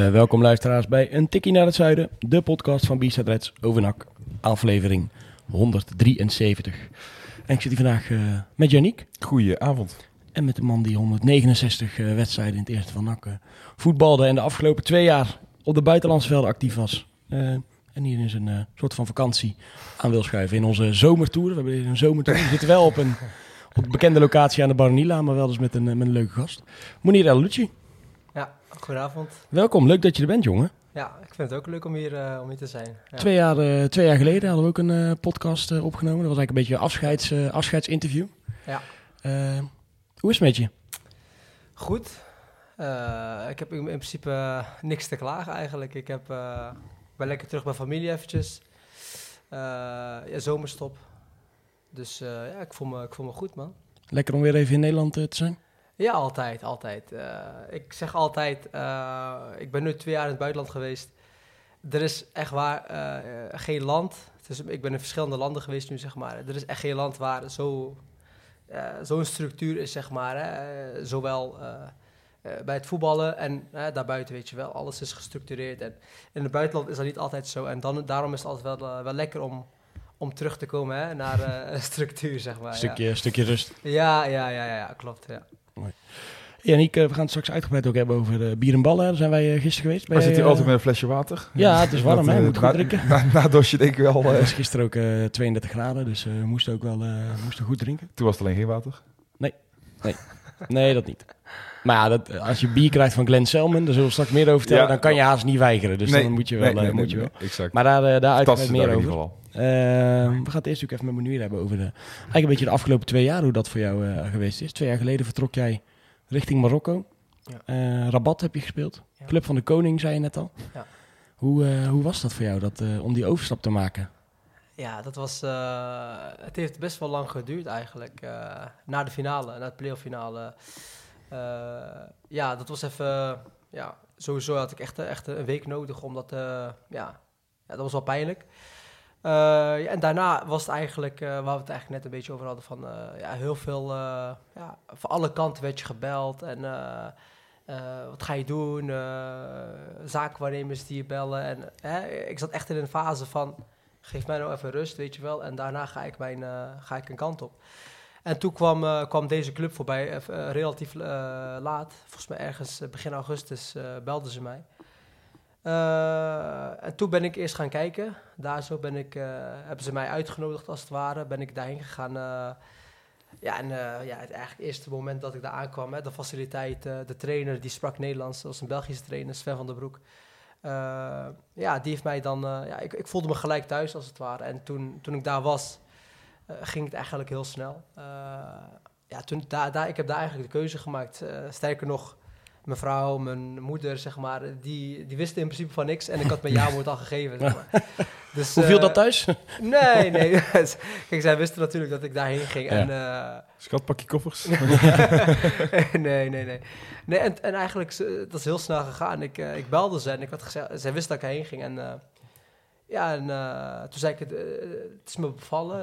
Uh, welkom luisteraars bij Een Tikkie naar het Zuiden, de podcast van B-Side Reds over NAC, aflevering 173. En ik zit hier vandaag uh, met Janiek. Goedenavond. En met de man die 169 uh, wedstrijden in het eerste van NAC voetbalde en de afgelopen twee jaar op de buitenlandse velden actief was. en hier is een soort van vakantie aan wil schuiven in onze zomertour. We hebben hier een zomertour. We zitten wel op een, op een bekende locatie aan de Baronila, maar wel dus met een, met een leuke gast. Monier El Lucci. Goedenavond. Welkom, leuk dat je er bent, jongen. Ja, ik vind het ook leuk om hier, uh, om hier te zijn. Ja. Twee, jaar, uh, twee jaar geleden hadden we ook een uh, podcast opgenomen. Dat was eigenlijk een beetje een afscheids, afscheidsinterview. Ja. hoe is het met je? Goed. ik heb in principe niks te klagen eigenlijk. Ik heb, ben lekker terug bij familie eventjes. ja, zomerstop. Dus ja, ik voel, me, ik voel me goed, man. Lekker om weer even in Nederland te zijn? Ja, altijd, altijd. Uh, ik zeg altijd, uh, ik ben nu twee jaar in het buitenland geweest. Er is echt waar uh, geen land, ik ben in verschillende landen geweest nu, zeg maar. Er is echt geen land waar zo, zo'n structuur is, zeg maar. Zowel bij het voetballen en daarbuiten, weet je wel. Alles is gestructureerd. En in het buitenland is dat niet altijd zo. En dan, daarom is het altijd wel, wel lekker om om terug te komen hè, naar uh, structuur, zeg maar. Stukje, ja. stukje rust. Ja, ja, ja, ja, ja klopt. Ja. Mooi. Janiek, we gaan het straks uitgebreid ook hebben over de bier en ballen. Daar zijn wij gisteren geweest. Maar zit hier altijd met een flesje water? Ja, het is warm, hè? Moet goed drinken. Na, na dosje denk ik wel. Het was gisteren ook uh, 32 graden, dus we moesten ook wel moesten goed drinken. Toen was het alleen geen water? Nee, nee, nee dat niet. Maar ja, dat, als je bier krijgt van Glenn Selman, daar zullen we straks meer over vertellen, ja, dan kan je haast niet weigeren. Dus nee, dan moet je wel. Nee, nee, moet je wel. Exact. Maar daar, uh, daar uitgebreid meer over. Geval. Uh, we gaan het eerst ook even met Menuir hebben over de, eigenlijk een beetje de afgelopen twee jaar, hoe dat voor jou uh, geweest is. Twee jaar geleden vertrok jij richting Marokko. Ja. Uh, Rabat heb je gespeeld. Ja. Club van de Koning, zei je net al. Ja. Hoe, hoe was dat voor jou, dat, om die overstap te maken? Ja, dat was, het heeft best wel lang geduurd eigenlijk. na de finale, na het playoff finale. ja, dat was even, ja, sowieso had ik echt, echt een week nodig, omdat, ja, ja, dat was wel pijnlijk. Uh, en daarna was het eigenlijk, uh, waar we het eigenlijk net een beetje over hadden, van uh, ja, heel veel, ja, van alle kanten werd je gebeld en wat ga je doen, zaakwaarnemers die je bellen. En ik zat echt in een fase van, geef mij nou even rust, weet je wel, en daarna ga ik, mijn, ga ik een kant op. En toen kwam, kwam deze club voorbij, relatief laat, volgens mij ergens begin augustus belden ze mij. En toen ben ik eerst gaan kijken. Daar zo ben ik, hebben ze mij uitgenodigd als het ware. Ben ik daarheen gegaan. Ja, en ja, het eigenlijk eerste moment dat ik daar aankwam, hè, de faciliteit, de trainer, die sprak Nederlands. Dat was een Belgische trainer, Sven van der Broek. Ja, die heeft mij dan, ja, ik, ik, voelde me gelijk thuis als het ware. En toen, toen ik daar was, ging het eigenlijk heel snel. ja, toen, daar, daar, ik heb daar eigenlijk de keuze gemaakt. sterker nog, mijn vrouw, mijn moeder, zeg maar, die, die wisten in principe van niks. En ik had mijn ja-woord al gegeven. Zeg maar. Dus, Hoe viel uh, dat thuis? Nee, nee. Kijk, zij wisten natuurlijk dat ik daarheen ging. Ja. En, uh, Schat, pak je koffers. nee, nee, nee. nee en, en eigenlijk, dat is heel snel gegaan. Ik, uh, ik belde ze en ik had gezegd, zij wist dat ik heen ging. En ja, en toen zei ik, het, het is me bevallen.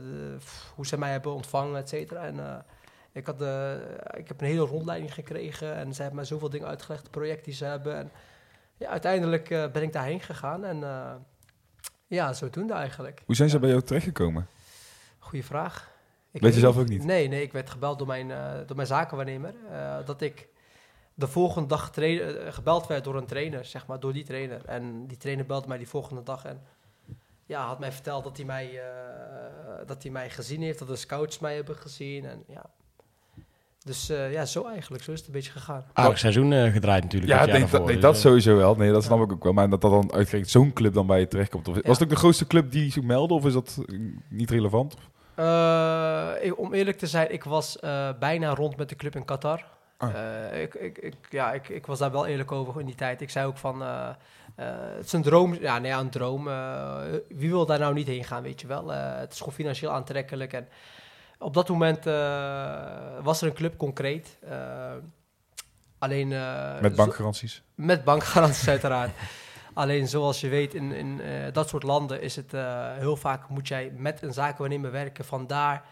De, hoe ze mij hebben ontvangen, et cetera. En ik, had de, ik heb een hele rondleiding gekregen en ze hebben mij zoveel dingen uitgelegd, het project die ze hebben. En ja, uiteindelijk uh, ben ik daarheen gegaan en uh, ja, zodoende eigenlijk. Hoe zijn ze bij jou terechtgekomen? Goeie vraag. Ik weet je zelf ook niet? Nee, nee, ik werd gebeld door mijn, uh, door mijn zakenwaarnemer. dat ik de volgende dag gebeld werd door een trainer, zeg maar, door die trainer. En die trainer belde mij die volgende dag en ja, had mij verteld dat hij mij, dat hij mij gezien heeft, dat de scouts mij hebben gezien. En ja, dus uh, ja, zo eigenlijk. Zo is het een beetje gegaan. Aardig seizoen uh, gedraaid natuurlijk. Ja, nee, dat, nee, dat sowieso wel. Nee, dat snap ja. ik ook wel. Maar dat dat dan uitgerekend zo'n club dan bij je terechtkomt. Of, ja. Was het ook de grootste club die zich meldde? Of is dat niet relevant? Uh, ik, om eerlijk te zijn, ik was bijna rond met de club in Qatar. Ah. Eh, ik, ik, ik, ja, ik, ik was daar wel eerlijk over in die tijd. Ik zei ook van, eh, eh, het is een droom. Ja, nee, ja, een droom. eh, wie wil daar nou niet heen gaan, weet je wel? Eh, het is gewoon financieel aantrekkelijk. En op dat moment eh, was er een club concreet. eh, alleen... eh, Met bankgaranties. met bankgaranties uiteraard. Alleen zoals je weet, in, in dat soort landen is het heel vaak moet jij met een zakenwaarnemer werken vandaar.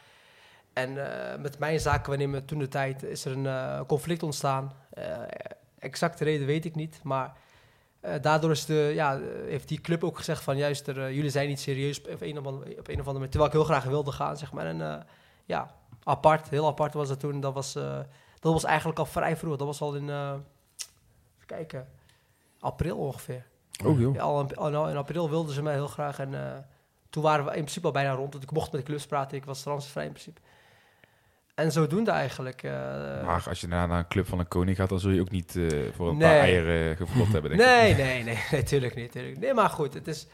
En met mijn zakenwaarnemer toen de tijd is er een conflict ontstaan. Eh exacte reden weet ik niet, maar daardoor is de, ja, heeft die club ook gezegd van juist, er, jullie zijn niet serieus op een, of andere, op een of andere manier. Terwijl ik heel graag wilde gaan, zeg maar. En ja, apart, heel apart was dat toen. Dat was, eh, dat was eigenlijk al vrij vroeg. Dat was al in, eh, even kijken, april ongeveer. Oh joh. Ja, al in, al in april wilden ze mij heel graag. En eh, toen waren we in principe al bijna rond. Want ik mocht met de clubs praten. Ik was transfervrij in principe. En zodoende eigenlijk. Maar als je naar, naar een club van een koning gaat, dan zul je ook niet voor een Nee. paar eieren gevlot hebben, denk ik. nee, nee, nee, nee, tuurlijk niet. Tuurlijk. Nee, maar goed, het is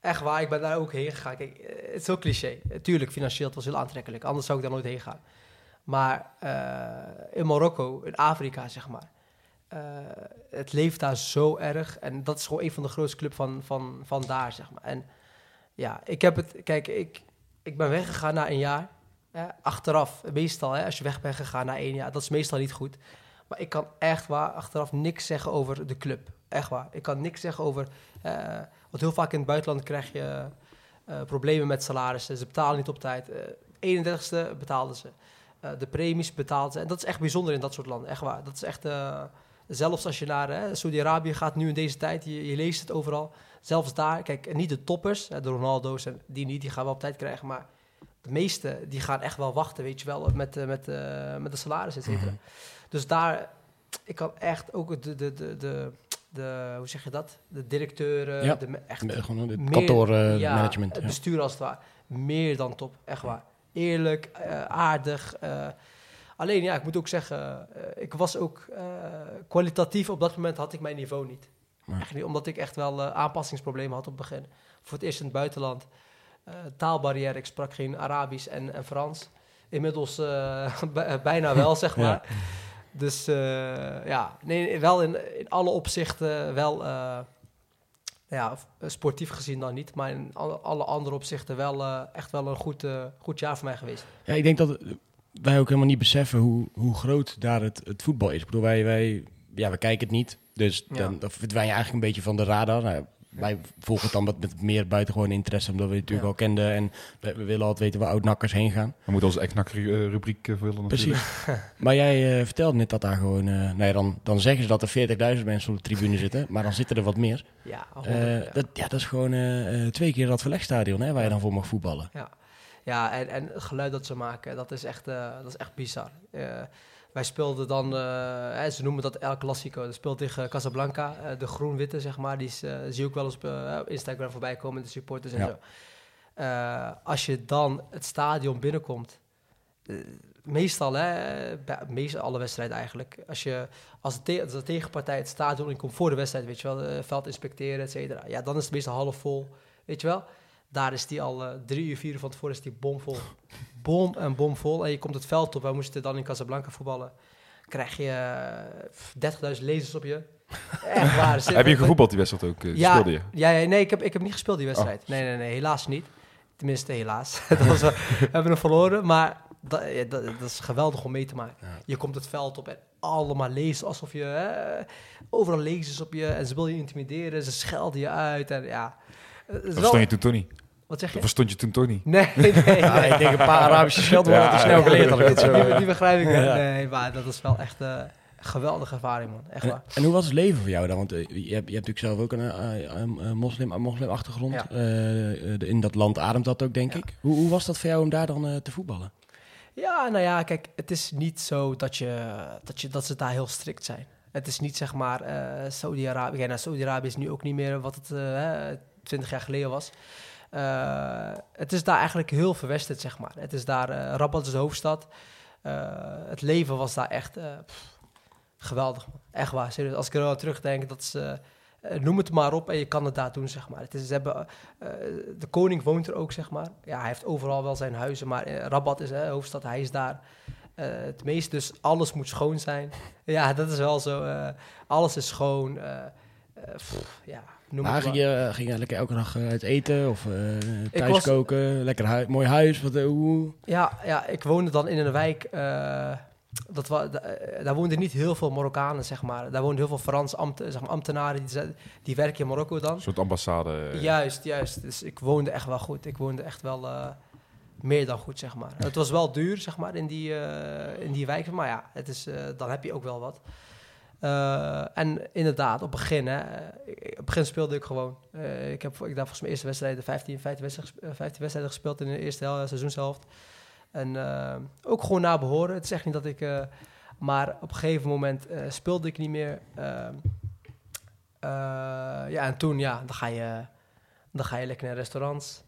echt waar. Ik ben daar ook heen gegaan. Kijk, eh, het is heel cliché. Tuurlijk, financieel, het was heel aantrekkelijk. Anders zou ik daar nooit heen gaan. Maar eh, in Marokko, in Afrika, zeg maar. eh, het leeft daar zo erg. En dat is gewoon een van de grootste clubs van, van, van daar, zeg maar. En ja, ik heb het... Kijk, ik, ik ben weggegaan na een jaar. Achteraf, meestal, hè, als je weg bent gegaan na één jaar, dat is meestal niet goed. Maar ik kan echt waar achteraf niks zeggen over de club. Echt waar. Ik kan niks zeggen over. Want heel vaak in het buitenland krijg je eh, problemen met salarissen. Ze betalen niet op tijd. Eh 31ste betaalden ze. Eh, de premies betaalden ze. En dat is echt bijzonder in dat soort landen. Echt waar. Dat is echt. eh, zelfs als je naar eh, Saudi-Arabië gaat nu in deze tijd, je, je leest het overal. Zelfs daar, kijk, niet de toppers, de Ronaldo's en die niet, die gaan wel op tijd krijgen. Maar de meeste, die gaan echt wel wachten, weet je wel, met, eh, met, eh, met de salaris, et cetera. Dus daar, ik kan echt ook de, de, de, de, de hoe zeg je dat? De directeuren, Ja. de, echt Eh, Gewoon het meer- kantoormanagement. ja, management. het bestuur als het ware. Meer dan top, echt waar. Eerlijk, eh, aardig. eh. alleen ja, ik moet ook zeggen, eh, ik was ook eh, kwalitatief op dat moment had ik mijn niveau niet. Echt niet, omdat ik echt wel eh, aanpassingsproblemen had op het begin. Voor het eerst in het buitenland. Eh, taalbarrière, ik sprak geen Arabisch en, en Frans. Inmiddels eh, bij- bijna wel, zeg Ja. Dus eh, ja, nee, wel in, in alle opzichten wel, eh, ja, f- sportief gezien dan niet, maar in alle, alle andere opzichten wel eh, echt wel een goed, eh, goed jaar voor mij geweest. Ja, ik denk dat wij ook helemaal niet beseffen hoe, hoe groot daar het, het voetbal is. Ik bedoel, wij, wij, ja, we kijken het niet. Dus Ja. dan, dan verdwijn je eigenlijk een beetje van de radar. Nou, wij volgen het dan met, met meer buitengewoon interesse, omdat we het natuurlijk Ja. al kenden. En we, we willen altijd weten waar oud-nakkers heen gaan. We moeten onze ex-rubriek vullen natuurlijk. Precies. maar jij eh, vertelde net dat daar gewoon... eh nou ja, dan, dan zeggen ze dat er 40.000 mensen op de tribune zitten. Maar dan zitten er wat meer. Ja, Eh, 100, ja. Dat, ja, dat is gewoon eh, eh, twee keer dat verlegstadion hè, waar je dan voor mag voetballen. Ja, en, en het geluid dat ze maken, dat is echt, eh, dat is echt bizar. Wij speelden dan, eh, hè, ze noemen dat El Clasico. Dat speelt tegen Casablanca, eh, de groen-witte, zeg maar. Die is, eh, zie ook wel eens op Instagram voorbij komen, de supporters en Ja. zo. Als je dan het stadion binnenkomt, meestal, hè, bij meestal alle wedstrijden eigenlijk. Als, je, als, de, te- als de tegenpartij het stadion inkomt voor de wedstrijd, weet je wel, veld inspecteren, et cetera. Ja, dan is het meestal half vol, weet je wel. Daar is die al eh, drie uur, vier uur van tevoren is die bomvol. Bom en bomvol. En je komt het veld op. Wij moesten dan in Casablanca voetballen. Krijg je eh, 30.000 lezers op je. Echt waar. Zit- Heb je gevoetbald die wedstrijd ook? eh, ja, je? Ja, nee, ik heb, ik heb niet gespeeld die wedstrijd. Oh. Nee, nee, nee, helaas niet. Tenminste, helaas. dat was we hebben hem verloren, maar dat, ja, dat, dat is geweldig om mee te maken. Ja. Je komt het veld op en allemaal lezen alsof je... eh, overal lezers op je en ze willen je intimideren. Ze schelden je uit en ja... is Dat wel- verstond je toen toch niet? Wat zeg Dat je? verstond je toen toch niet? Nee, nee, nee. Ja, ik denk een paar Arabische scheldwoorden Ja, te snel geleerd had ik het zo. die, die begrijp ik. wel. Ja. Nee, maar dat is wel echt eh, een geweldige ervaring, man. Echt waar. En, en hoe was het leven voor jou dan? Want eh, je, hebt, je hebt natuurlijk zelf ook een, eh, een, een moslim, een moslimachtergrond. Ja. Eh, eh, in dat land ademt dat ook, denk Ja. ik. Hoe, hoe was dat voor jou om daar dan eh, te voetballen? Ja, nou ja, kijk, het is niet zo dat, je, dat, je, dat ze daar heel strikt zijn. Het is niet zeg maar eh Saudi-Arabië. Ja, nou, Saudi-Arabië is nu ook niet meer wat het twintig jaar geleden was. Eh, het is daar eigenlijk heel verwesterd, zeg maar. Het is daar, eh, Rabat is de hoofdstad. Eh, het leven was daar echt geweldig. Echt waar. Als ik er aan terugdenk, dat is... noem het maar op en je kan het daar doen, zeg maar. Het is, ze hebben, de koning woont er ook, zeg maar. Ja, hij heeft overal wel zijn huizen, maar Rabat is de hoofdstad, hij is daar. Het meest dus, alles moet schoon zijn. ja, dat is wel zo. alles is schoon. ja, noem Maar het ging je, ging je lekker elke dag eh, uit eten of eh thuis was- koken? Lekker hui- mooi huis? Wat, eh, hoe? Ja, ja, ik woonde dan in een wijk. eh, dat wa, da- eh, daar woonden niet heel veel Marokkanen, zeg maar. Daar woonden heel veel Frans ambt, zeg maar, ambtenaren die, die werken in Marokko dan. Een soort ambassade. Juist, juist. Dus ik woonde echt wel goed. Ik woonde echt wel eh, meer dan goed, zeg maar. Het was wel duur, zeg maar, in die, eh, in die wijk. Maar ja, het is, eh, dan heb je ook wel wat. Eh, en inderdaad, op het begin, hè, eh, op het begin speelde ik gewoon. Eh, ik heb ik daar volgens mijn eerste wedstrijden 15, 15, wedstrijden, gespe- 15 wedstrijden gespeeld in de eerste hel, seizoenshelft. En ook gewoon naar behoren. Het is echt niet dat ik... maar op een gegeven moment speelde ik niet meer. Ja, en toen, ja, dan ga je, dan ga je lekker naar restaurants.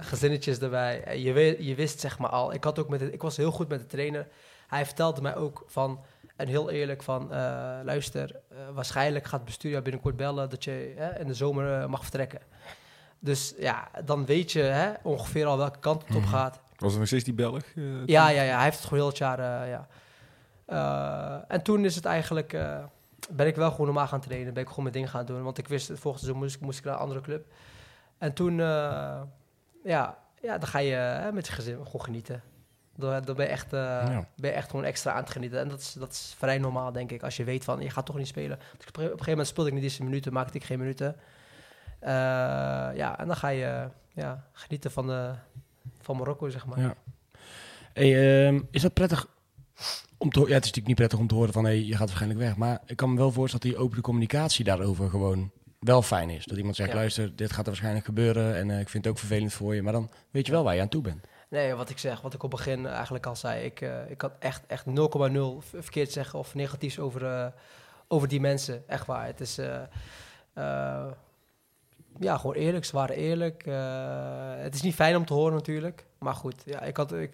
gezinnetjes erbij. Je, je wist zeg maar al. Ik, had ook met ik was heel goed met de trainer. Hij vertelde mij ook van... En heel eerlijk van... eh, luister, eh, waarschijnlijk gaat het bestuur jou binnenkort bellen... dat je in de zomer eh, mag vertrekken. Dus ja, dan weet je hè, ongeveer al welke kant het op Mhm. gaat. Was het nog steeds die Belg? Ja, ja, ja, hij heeft het gewoon heel het jaar. ja. En toen is het eigenlijk. ben ik wel gewoon normaal gaan trainen. Ben ik gewoon mijn ding gaan doen. Want ik wist, het volgende seizoen moest, ik- moest ik naar een andere club. En toen. ja, ja, dan ga je met je gezin gewoon genieten. Dan, dan ben, je echt, eh, Ja. ben je echt gewoon extra aan het genieten. En dat is, dat is vrij normaal, denk ik. Als je weet van, je gaat toch niet spelen. Dus op een gegeven moment speelde ik niet deze minuten, maakte ik geen minuten. Eh, ja, en dan ga je ja, genieten van, de, van Marokko, zeg maar. Ja. Hey, ehm, is dat prettig om te Ja, het is natuurlijk niet prettig om te horen van hey, je gaat waarschijnlijk weg. Maar ik kan me wel voorstellen dat die open communicatie daarover gewoon wel fijn is. Dat iemand zegt, Ja. luister, dit gaat er waarschijnlijk gebeuren en eh, ik vind het ook vervelend voor je. Maar dan weet je wel waar je aan toe bent. Nee, wat ik zeg, wat ik op begin eigenlijk al zei. Ik, eh, ik had echt, echt 0,0 v- verkeerd zeggen of negatiefs over, eh, over die mensen. Echt waar. Het is eh, ja, gewoon eerlijk. Ze eerlijk. Het is niet fijn om te horen natuurlijk. Maar goed, ja, ik had, ik,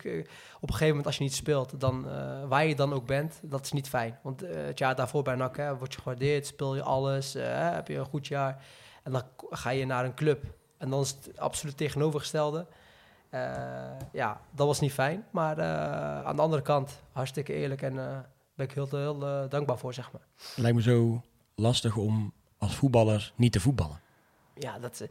op een gegeven moment als je niet speelt, dan, waar je dan ook bent, dat is niet fijn. Want het jaar daarvoor bij NAC hè, word je gewaardeerd, speel je alles, heb je een goed jaar. En dan ga je naar een club. En dan is het absoluut tegenovergestelde. Eh, ja, dat was niet fijn. Maar eh, aan de andere kant, hartstikke eerlijk en eh ben ik heel, heel eh, dankbaar voor, zeg maar. Het lijkt me zo lastig om als voetballer niet te voetballen. Ja, dat...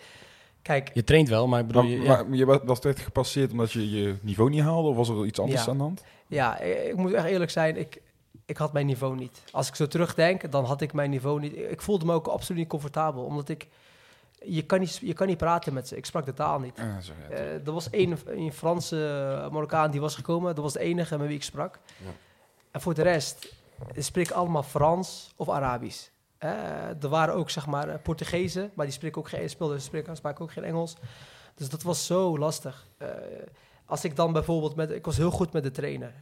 kijk, Je traint wel, maar ik bedoel... Maar, je, maar je wa- was echt gepasseerd omdat je je niveau niet haalde? Of was er iets anders Ja. aan de hand? ja, ik, ik moet echt eerlijk zijn, ik, ik had mijn niveau niet. Als ik zo terugdenk, dan had ik mijn niveau niet. Ik voelde me ook absoluut niet comfortabel, omdat ik... Je kan niet, je kan niet praten met ze. Ik sprak de taal niet. Ah, ja. Eh, er was één, een Franse eh, Marokkaan die was gekomen. Dat was de enige met wie ik sprak. En voor de rest spreek ik allemaal Frans of Arabisch. Eh, er waren ook zeg maar Portugezen, maar die spreken ook geen speelden, spreken, spraken ook geen Engels. Dus dat was zo lastig. Als ik dan bijvoorbeeld met, ik was heel goed met de trainer.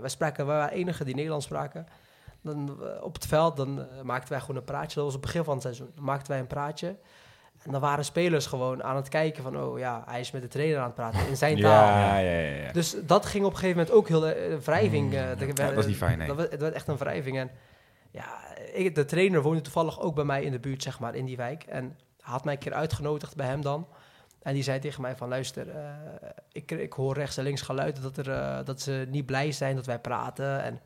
Wij spraken, wij waren de enige die Nederlands spraken. Dan op het veld, dan maakten wij gewoon een praatje. Dat was het begin van het seizoen. Dan maakten wij een praatje. En dan waren spelers gewoon aan het kijken van, oh ja, hij is met de trainer aan het praten in zijn taal. ja, ja, ja, ja. Dus dat ging op een gegeven moment ook heel eh, een wrijving. eh, de- dat is niet fijn, nee. Dat werd, het werd echt een wrijving. En ja, ik, de trainer woonde toevallig ook bij mij in de buurt, zeg maar, in die wijk. En had mij een keer uitgenodigd bij hem dan. En die zei tegen mij van, luister, eh, ik, ik hoor rechts en links geluiden dat, er, eh, dat ze niet blij zijn dat wij praten. En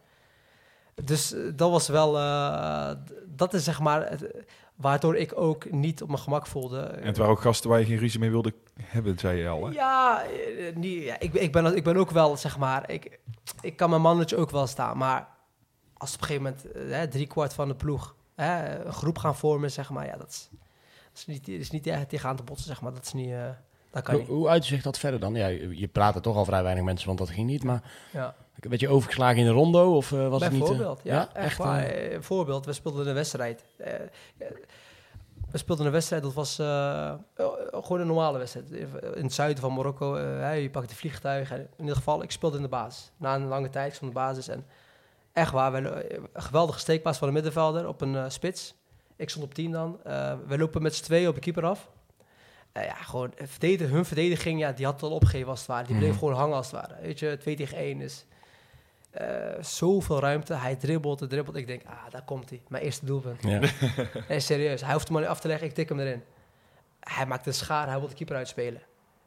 dus eh, dat was wel, eh, dat is zeg maar, het, waardoor ik ook niet op mijn gemak voelde. En het waren ook gasten waar je geen ruzie mee wilde hebben, zei je al. Hè? Ja, eh, niet, ja ik, ik, ben, ik ben ook wel, zeg maar, ik, ik kan mijn mannetje ook wel staan. Maar als op een gegeven moment hè, drie kwart van de ploeg hè, een groep gaan vormen, zeg maar, ja, dat is, dat is niet, is niet echt tegenaan te botsen, zeg maar. Dat is niet, dat kan Hoe, niet. hoe uitzicht dat verder dan? Ja, je, je praatte toch al vrij weinig mensen, want dat ging niet. Maar Ja. werd je overgeslagen in de rondo of eh, was het niet... eh, Bijvoorbeeld, ja, echt waar. eh, Eh, Een voorbeeld, we speelden een wedstrijd. Eh, eh, we speelden een wedstrijd, dat was eh, eh, gewoon een normale wedstrijd. In het zuiden van Marokko, eh, je pakt een vliegtuig. En in ieder geval, ik speelde in de basis. Na een lange tijd van de basis. En echt waar, een geweldige steekpaas van de middenvelder op een eh, spits. Ik stond op 10 dan. Eh, we lopen met z'n tweeën op de keeper af. Eh, ja, gewoon eh, verdedigen, hun verdediging, ja, die had het al opgegeven als het ware. Die bleef Mhm. gewoon hangen als het ware. Weet je, 2 tegen 1 is eh, zoveel ruimte. Hij dribbelt en dribbelt. Ik denk, ah, daar komt hij. Mijn eerste doelpunt. Ja. Nee, serieus. Hij hoeft hem niet af te leggen. Ik tik hem erin. Hij maakt een schaar. Hij wil de keeper uitspelen.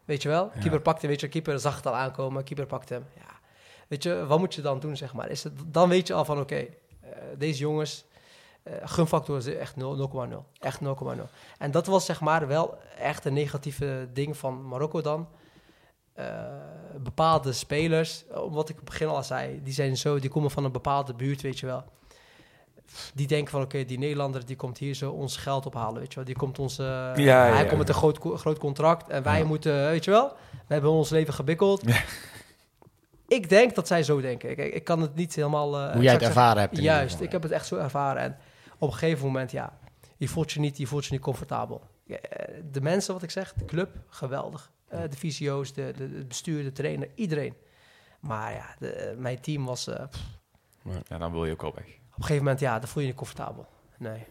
Weet je wel? Ja. Keeper pakte, weet je, keeper zag het al aankomen. Keeper pakte hem. Ja. weet je, wat moet je dan doen, zeg maar? Is het, dan weet je al van, oké, deze jongens, gunfactor is echt 0 0,0. Echt 0,0. En dat was zeg maar wel echt een negatieve ding van Marokko dan. Eh, bepaalde spelers, eh, wat ik op het begin al zei, die zijn zo, die komen van een bepaalde buurt, weet je wel. Die denken van, oké, die Nederlander die komt hier zo ons geld ophalen, weet je wel. Die komt ons, eh, ja, hij ja. komt met een groot, groot contract en wij moeten, weet je wel, we hebben ons leven gebikkeld. Ik denk dat zij zo denken. Ik, ik kan het niet helemaal... eh, Hoe jij het ervaren hebt. Juist, ik heb het echt zo ervaren. En op een gegeven moment, ja, je voelt je niet, je voelt je niet comfortabel. Eh, De mensen, wat ik zeg, de club, geweldig. Eh, de fysio's, de, de, het bestuur, de trainer, iedereen. Maar ja, de, eh, mijn team was... eh, Ja, dan wil je ook al weg. op een gegeven moment, ja, dan voel je je niet comfortabel. Nee.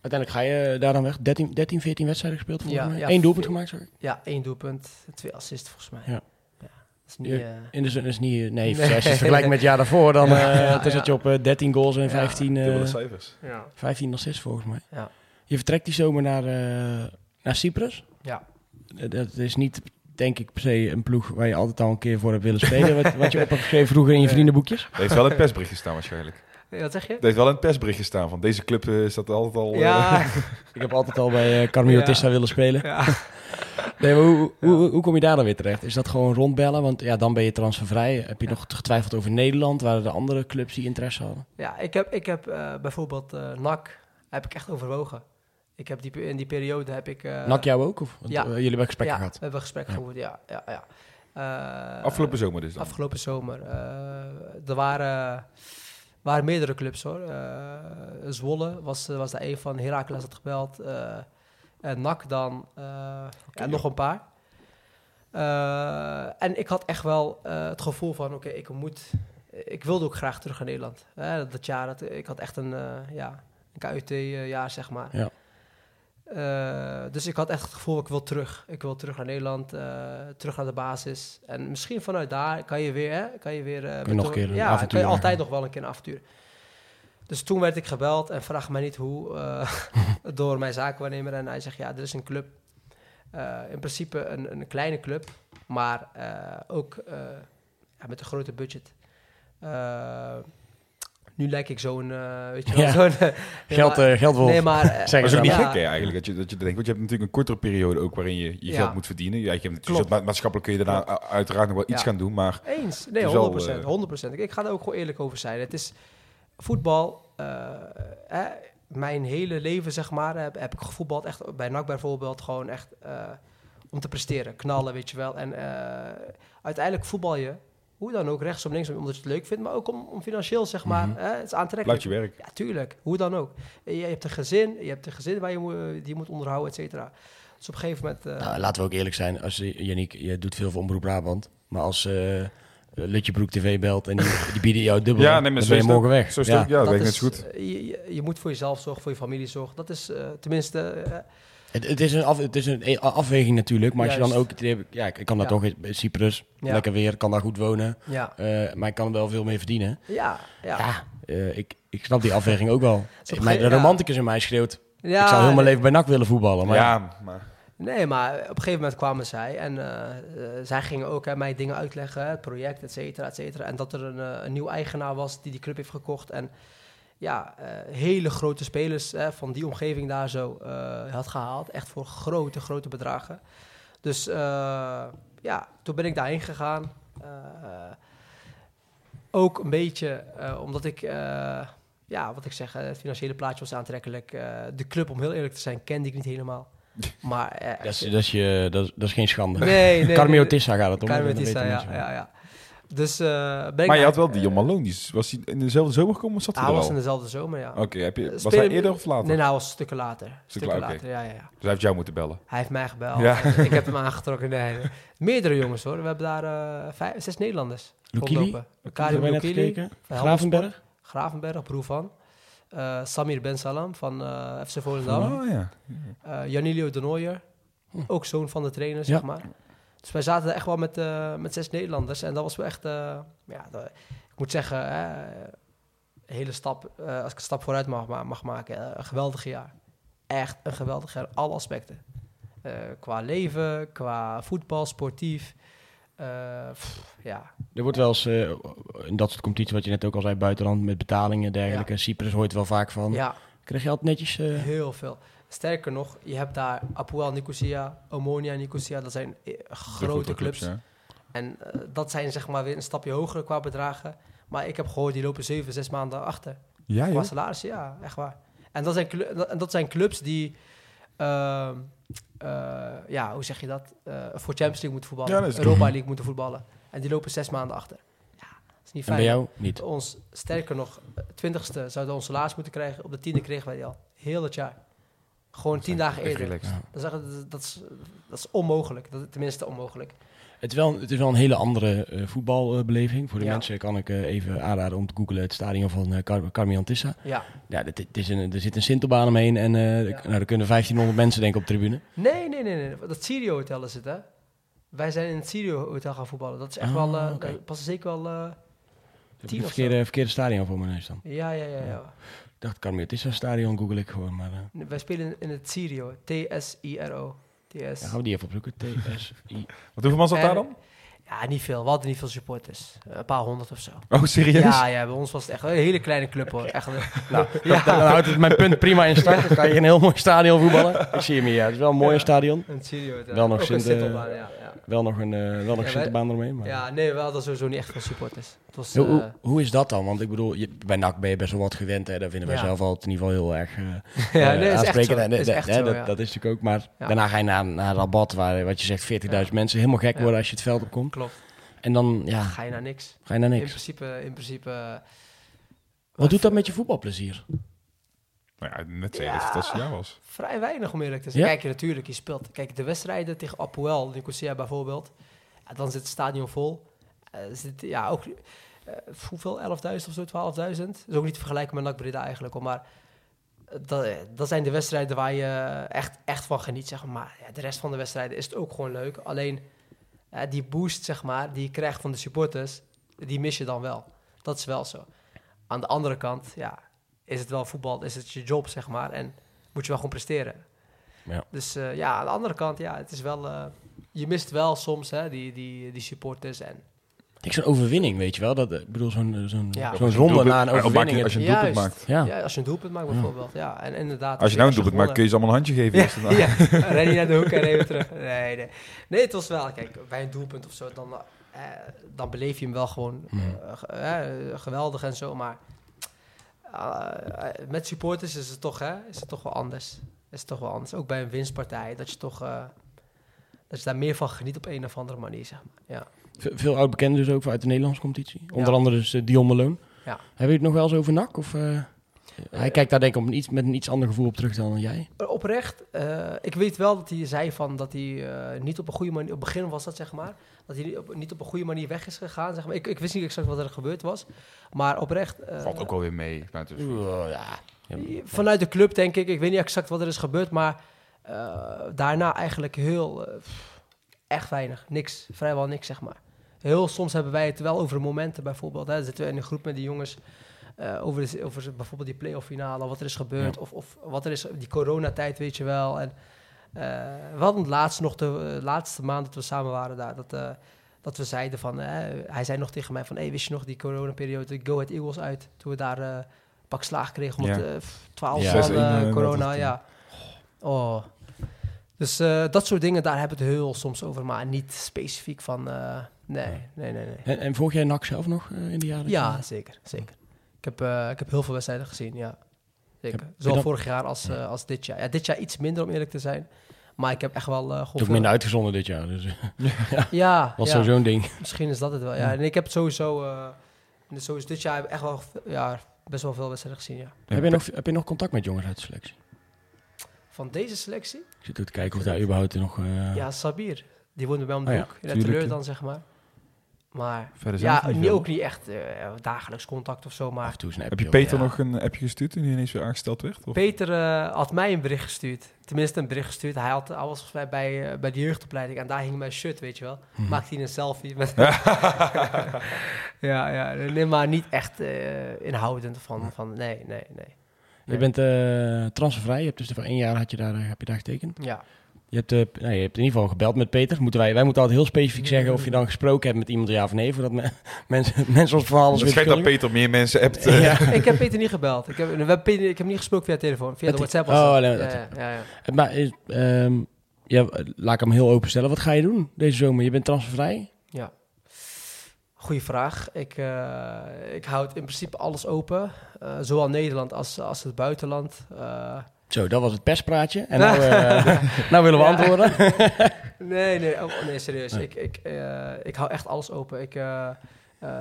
Uiteindelijk ga je daar dan weg. 13, 13 14 wedstrijden gespeeld volgens Ja, mij. ja, Eén doelpunt gemaakt, sorry. Ja, één doelpunt, twee assists volgens mij. Ja. Dat is niet... Ja. eh, In de zin is niet... Nee, Nee. als je het vergelijkt met het jaar daarvoor, dan Ja, eh, ja, dan zit je op eh, 13 goals en Ja. 15, eh, Dubbele cijfers. ja. 15 assists volgens mij. Ja. Je vertrekt die zomer naar, eh, naar Cyprus. Ja. Eh, Dat is niet, denk ik, per se een ploeg waar je altijd al een keer voor hebt willen spelen. wat, wat je op hebt geschreven vroeger in je vriendenboekjes. Het heeft wel het persbericht gestaan waarschijnlijk. Wat zeg je? Het heeft wel in het persbericht gestaan van deze club eh, is dat altijd al... eh, Ja, Ik heb altijd al bij eh Ja. Tissa willen spelen. ja. Nee, maar hoe, hoe, hoe kom je daar dan weer terecht? Is dat gewoon rondbellen? Want ja, dan ben je transfervrij. Heb je nog getwijfeld over Nederland? Waren er andere clubs die interesse hadden? Ja, ik heb, ik heb eh, bijvoorbeeld eh NAC, heb ik echt overwogen. Ik heb die, in die periode heb ik... eh, Nak jou ook? Of? Want, ja. eh, jullie hebben gesprekken ja, gehad. we hebben een gesprek Ja. gevoerd, ja. ja, ja. Eh, Afgelopen zomer dus dan. Afgelopen zomer. Eh, er waren, waren meerdere clubs hoor. Eh, Zwolle was, was daar een van. Heracles had gebeld. eh en NAC dan. eh, en nog een paar. Eh, en ik had echt wel eh, het gevoel van... Oké, ik moet... Ik wilde ook graag terug naar Nederland. Dat jaar, dat, ik had echt een, eh, ja, een KUT-jaar, zeg maar. Ja. Eh, dus ik had echt het gevoel, ik wil terug. Ik wil terug naar Nederland, eh, terug naar de basis. En misschien vanuit daar kan je weer, hè, kan je weer... eh, je met nog een keer een ja, avontuur kan je altijd nog wel een keer een avontuur. Dus toen werd ik gebeld en vraag mij niet hoe, eh, door mijn zakenwaarnemer. En hij zegt, ja, er is een club. Eh, in principe een, een kleine club, maar eh, ook eh, ja, met een groter budget. Eh, nu lijk ik zo'n, eh, weet je wel, Ja. zo'n... nee, Geld, maar- eh geldwolf. Nee, maar... eh, Maar is ook niet Ja. gek hè, eigenlijk, dat je, dat je denkt. Want je hebt natuurlijk een kortere periode ook waarin je je Ja. geld moet verdienen. Ja, je hebt, ma- maatschappelijk kun je daarna uiteraard nog wel iets Ja. gaan doen, maar Eens. Nee, Het is wel, 100%. eh, 100%. Ik, ik ga er ook gewoon eerlijk over zijn. Het is voetbal. eh, eh, mijn hele leven, zeg maar, heb, heb ik gevoetbald. Echt bij NAC bijvoorbeeld. Gewoon echt eh, om te presteren. Knallen, weet je wel. En eh, uiteindelijk voetbal je. Hoe dan ook, rechtsom, linksom, omdat je het leuk vindt. Maar ook om, om financieel, zeg maar. Mhm. hè, het is aantrekkelijk. je werk. Ja, tuurlijk. Hoe dan ook. Je, je hebt een gezin. Je hebt een gezin waar je, moet- die je moet onderhouden, et cetera. Dus op een gegeven moment... eh, Nou, laten we ook eerlijk zijn. Als, je- Yannick, je doet veel voor Omroep Brabant. Maar als eh Lutjebroek TV belt en die, die bieden jou dubbel, Ja, nee, maar dan ben je morgen weg. Zo Ja. Ja, dat weet ik net is, zo goed. eh, Je, je, moet voor jezelf zorgen, voor je familie zorgen. Dat is eh, tenminste... Het, het is een, af, het is een e- afweging natuurlijk. Maar als je dan ook... het Ja, ik kan daar Ja. toch in Cyprus. Ja. Lekker weer, kan daar goed wonen. ja, eh, maar ik kan er wel veel meer verdienen. ja, ja. Ja, eh, ik, ik snap die afweging ook wel. Mijn, de romanticus in mij schreeuwt... Ja, ik zou heel mijn leven bij NAC willen voetballen. Maar ja, maar Nee, maar op een gegeven moment kwamen zij en eh, zij gingen ook hè, mij dingen uitleggen, het project, et cetera, et cetera. En dat er een, een nieuw eigenaar was die die club heeft gekocht. En ja, eh, hele grote spelers hè, van die omgeving daar zo eh, had gehaald. Echt voor grote, grote bedragen. Dus eh, ja, toen ben ik daarheen gegaan. Eh, ook een beetje eh, omdat ik, eh, ja, wat ik zeg, het financiële plaatje was aantrekkelijk. Eh, de club, om heel eerlijk te zijn, kende ik niet helemaal. Maar eh, dat, is, dat, is je, dat, is- dat is geen schande. Nee, Tissa gaat het om. Weten Tissa, ja, ja, ja. Dus eh ben ik maar je had wel Dion Malone. Die was hij in dezelfde zomer gekomen of zat hij Hij er was al? in dezelfde zomer, ja. Oké, heb je, was Spelen- hij eerder of later? Nee, nou, hij was stukken later. Stukken later, later, ja, ja, ja. Dus hij heeft jou moeten bellen. Hij heeft mij gebeld. Ja. Ik heb hem aangetrokken. Nee. Meerdere jongens, hoor. We hebben daar eh, vijf, zes Nederlanders Lukili? Karim Hebben wij net Lukili, Gravenberg? Gravenberg, broer van. Eh, Samir Ben Salam van eh, FC Volendam. Oh ja. Eh Janilio de Nooijer, Hm. ook zoon van de trainer, Ja. zeg maar. Dus wij zaten echt wel met, eh, met zes Nederlanders. En dat was wel echt, eh, ja, dat- ik moet zeggen, hè, een hele stap, eh, als ik een stap vooruit mag, ma- mag maken, eh, een geweldig jaar. Echt een geweldig jaar, alle aspecten. Eh, qua leven, qua voetbal, sportief. Eh, pff, ja, Er wordt wel eens, eh, in dat soort competities, wat je net ook al zei, buitenland met betalingen en dergelijke. Cyprus hoort wel vaak van. ja, Krijg je altijd netjes... eh, heel veel. Sterker nog, je hebt daar Apoel Nicosia, Omonia Nicosia. Dat zijn eh, grote clubs. En eh, dat zijn zeg maar weer een stapje hoger qua bedragen. Maar ik heb gehoord, die lopen zeven, zes maanden achter. Ja, Qua joh. salaris, ja, echt waar. En dat zijn, en dat zijn clubs die, ehm, eh, ja, hoe zeg je dat? Voor Champions League moeten voetballen, Ja, Europa League moeten voetballen. En die lopen zes maanden achter. Ja, dat is niet en fijn. bij jou niet. Ons, sterker nog, twintigste zouden we ons salaris moeten krijgen. Op de tiende kregen wij die al. Heel het jaar. Gewoon tien dagen eerder. Ja. Dat is, dat, is, dat is onmogelijk. Dat, tenminste onmogelijk. Het is wel, het is wel een hele andere eh, voetbalbeleving. Voor de Ja. mensen kan ik eh, even aanraden om te googlen het stadion van eh Car Carmian Tissa. Ja. Ja, dit, dit is een, er zit een Sintelbaan omheen en eh, Ja. nou, er kunnen 1500 mensen denk ik op de tribune. Nee, nee, nee, nee. Dat Sirio Hotel is het, hè? Wij zijn in het Sirio Hotel gaan voetballen. Dat is echt Ah, wel, eh daar passen zeker wel, eh, Tien verkeerde, verkeerde stadion voor mijn neus dan. ja, ja, ja, ja. Ik dacht Tissa stadion, google ik gewoon. Maar eh, Wij spelen in het Sirio. T-S-I-R-O. TS. ja, gaan we die even opzoeken. TSI. Wat hoeveel man zat daar dan? Ja, niet veel. We hadden niet veel supporters. Eh, Een paar honderd of zo. Oh, serieus? Ja, ja, bij ons was het echt een hele kleine club hoor. Echt, eh, Nou, ja, Dan houdt het mijn punt prima in stand. Dan kan je in een heel mooi stadion voetballen. Ik zie hem hier. Ja, het is wel een mooi Ja. stadion. een Sirio Hotel. Wel nog Ook een Sint, eh. Wel nog een, eh wel nog Sinterbaan eromheen. Maar... Ja, nee, we hadden sowieso niet echt veel supporters. Het was, Hoe, eh, hoe, hoe is dat dan? Want ik bedoel, je, bij NAC ben je best wel wat gewend. Hè? Daar vinden wij zelf altijd in ieder geval heel erg eh ja, eh, nee, is echt aansprekend. eh, dat, dat is natuurlijk ook. Maar daarna ga je naar, naar Rabat, waar wat je zegt 40.000 mensen helemaal gek worden als je het veld opkomt. Klopt. En dan ja, Ga je naar niks. ga je naar In niks. principe, in principe... eh, Wat doet dat met je voetbalplezier? Nou ja, net zei je Ja. dat het was. Vrij weinig om eerlijk te zijn. Ja? Kijk, je natuurlijk, je speelt. Kijk, de wedstrijden tegen Apoel, Nicosia bijvoorbeeld. Ja, dan zit het stadion vol. Eh, zit, ja, ook... eh, hoeveel? 11.000 of zo, 12.000? is ook niet te vergelijken met NAC Breda eigenlijk, hoor. Maar dat, dat zijn de wedstrijden waar je echt, echt van geniet, zeg maar. Maar ja, de rest van de wedstrijden is het ook gewoon leuk. Alleen eh, die boost, zeg maar, die je krijgt van de supporters, die mis je dan wel. Dat is wel zo. Aan de andere kant, ja, is het wel voetbal, is het je job, zeg maar. En moet je wel gewoon presteren. Ja. Dus eh, ja, aan de andere kant, ja, het is wel... eh, je mist wel soms hè, die, die, die supporters en... Ik zo'n overwinning, weet je wel. Dat, eh, ik bedoel, zo'n zo'n Ja. zo'n ronde na een overwinning. Als je een doelpunt maakt. ja. Ja, als je een doelpunt maakt bijvoorbeeld. Ja, en inderdaad. Als je nou een doelpunt maakt, kun je ze allemaal een handje geven. daarna. ja, ren je naar de hoek en even terug. Nee, nee. Nee, het was wel... Kijk, bij een doelpunt of zo, dan, eh, dan beleef je hem wel gewoon Mhm. eh, ge- eh, geweldig en zo. Maar eh, eh, met supporters is het toch, hè, is het toch wel anders. Is het toch wel anders. Ook bij een winstpartij, dat je toch... eh, dat je daar meer van geniet op een of andere manier, zeg maar. Ja. Ve- Veel oud-bekenden dus ook uit de Nederlandse competitie. Onder Ja. andere dus eh, Dion Malone. Ja. Hebben jullie het nog wel eens over NAC? Of, eh, hij kijkt daar denk ik op een iets, met een iets ander gevoel op terug dan jij. Oprecht, eh, ik weet wel dat hij zei van dat hij eh, niet op een goede manier, op het begin was dat zeg maar, dat hij niet op, niet op een goede manier weg is gegaan. Zeg maar. ik, ik wist niet exact wat er gebeurd was, maar oprecht, eh, Valt ook wel weer mee. Maar is- ja. vanuit de club denk ik, ik weet niet exact wat er is gebeurd, maar eh, daarna eigenlijk heel, eh, pff, echt weinig, niks, vrijwel niks zeg maar. Heel soms hebben wij het wel over momenten bijvoorbeeld, hè, zitten we in een groep met die jongens eh, over, de, over bijvoorbeeld die playoff finale, wat er is gebeurd, Ja. of, of wat er is, die coronatijd weet je wel. En eh, we hadden het laatst nog, de eh, laatste maand dat we samen waren daar, dat, dat we zeiden van, hij zei nog tegen mij van, hey, wist je nog die coronaperiode, de Go Ahead Eagles uit, toen we daar pak slaag kregen, omdat Ja. eh, pff, 12 Ja. man 6-1, eh, corona, ja. Oh. Dus eh, dat soort dingen, daar hebben we het heel soms over, maar niet specifiek van, eh, nee, nee, nee, nee. En, en volg jij NAC zelf nog eh, in de jaren? Ja, zeker, zeker. Ik heb, eh, ik heb heel veel wedstrijden gezien, ja. Zeker. Heb Zowel dat- vorig jaar als, als dit jaar. Ja, dit jaar iets minder om eerlijk te zijn. Maar ik heb echt wel uh, Het minder uitgezonden dit jaar. Dus Ja, was ja. sowieso een ding. misschien is dat het wel. Ja, en ik heb sowieso, eh, sowieso dit jaar echt wel ja, best wel veel wedstrijden gezien, ja. Heb je, nog, heb je nog contact met jongens uit de selectie? Van deze selectie? Ik zit ook te kijken of daar überhaupt nog... eh, Ja, Sabir. Die woonde bij om de ja, hoek. In de tuurlijk, teleur ja. dan, zeg maar. Maar Verder ja, niet ook niet echt eh, dagelijks contact of zo, Af maar... en toe een Heb je Peter Ja. nog een appje gestuurd toen hij ineens weer aangesteld werd? Of? Peter eh, had mij een bericht gestuurd. Tenminste, een bericht gestuurd. Hij, had, hij was volgens mij bij, eh, bij de jeugdopleiding en daar hing mijn shirt, weet je wel. Mhm. Maakte hij een selfie met... ja, ja, nee, maar niet echt eh, inhoudend van, van... Nee, nee, nee. Je bent eh, transfervrij. Je hebt dus voor één jaar had je daar, eh, heb je daar getekend. Ja, Je hebt, eh, nou, je hebt in ieder geval gebeld met Peter. Moeten wij, wij moeten altijd heel specifiek zeggen of je dan gesproken hebt met iemand ja of nee. Voordat me- mensen, mensen ons van alles Het schijnt dat. Peter meer mensen hebt. Ja. ik heb Peter niet gebeld. Ik heb, we hebben Peter, ik heb niet gesproken via telefoon. Via de WhatsApp. oh, nee, ja, dat- ja, ja, ja. Maar is, ehm, ja, laat ik hem heel open stellen. Wat ga je doen deze zomer? Je bent transfervrij? Goeie vraag. Ik, eh, ik houd in principe alles open. Eh, zowel Nederland als, als het buitenland. Eh, Zo, dat was het perspraatje. En nou, nou willen we Ja. antwoorden. nee, nee, oh, nee, serieus. Ik, ik, ik hou echt alles open. Ik,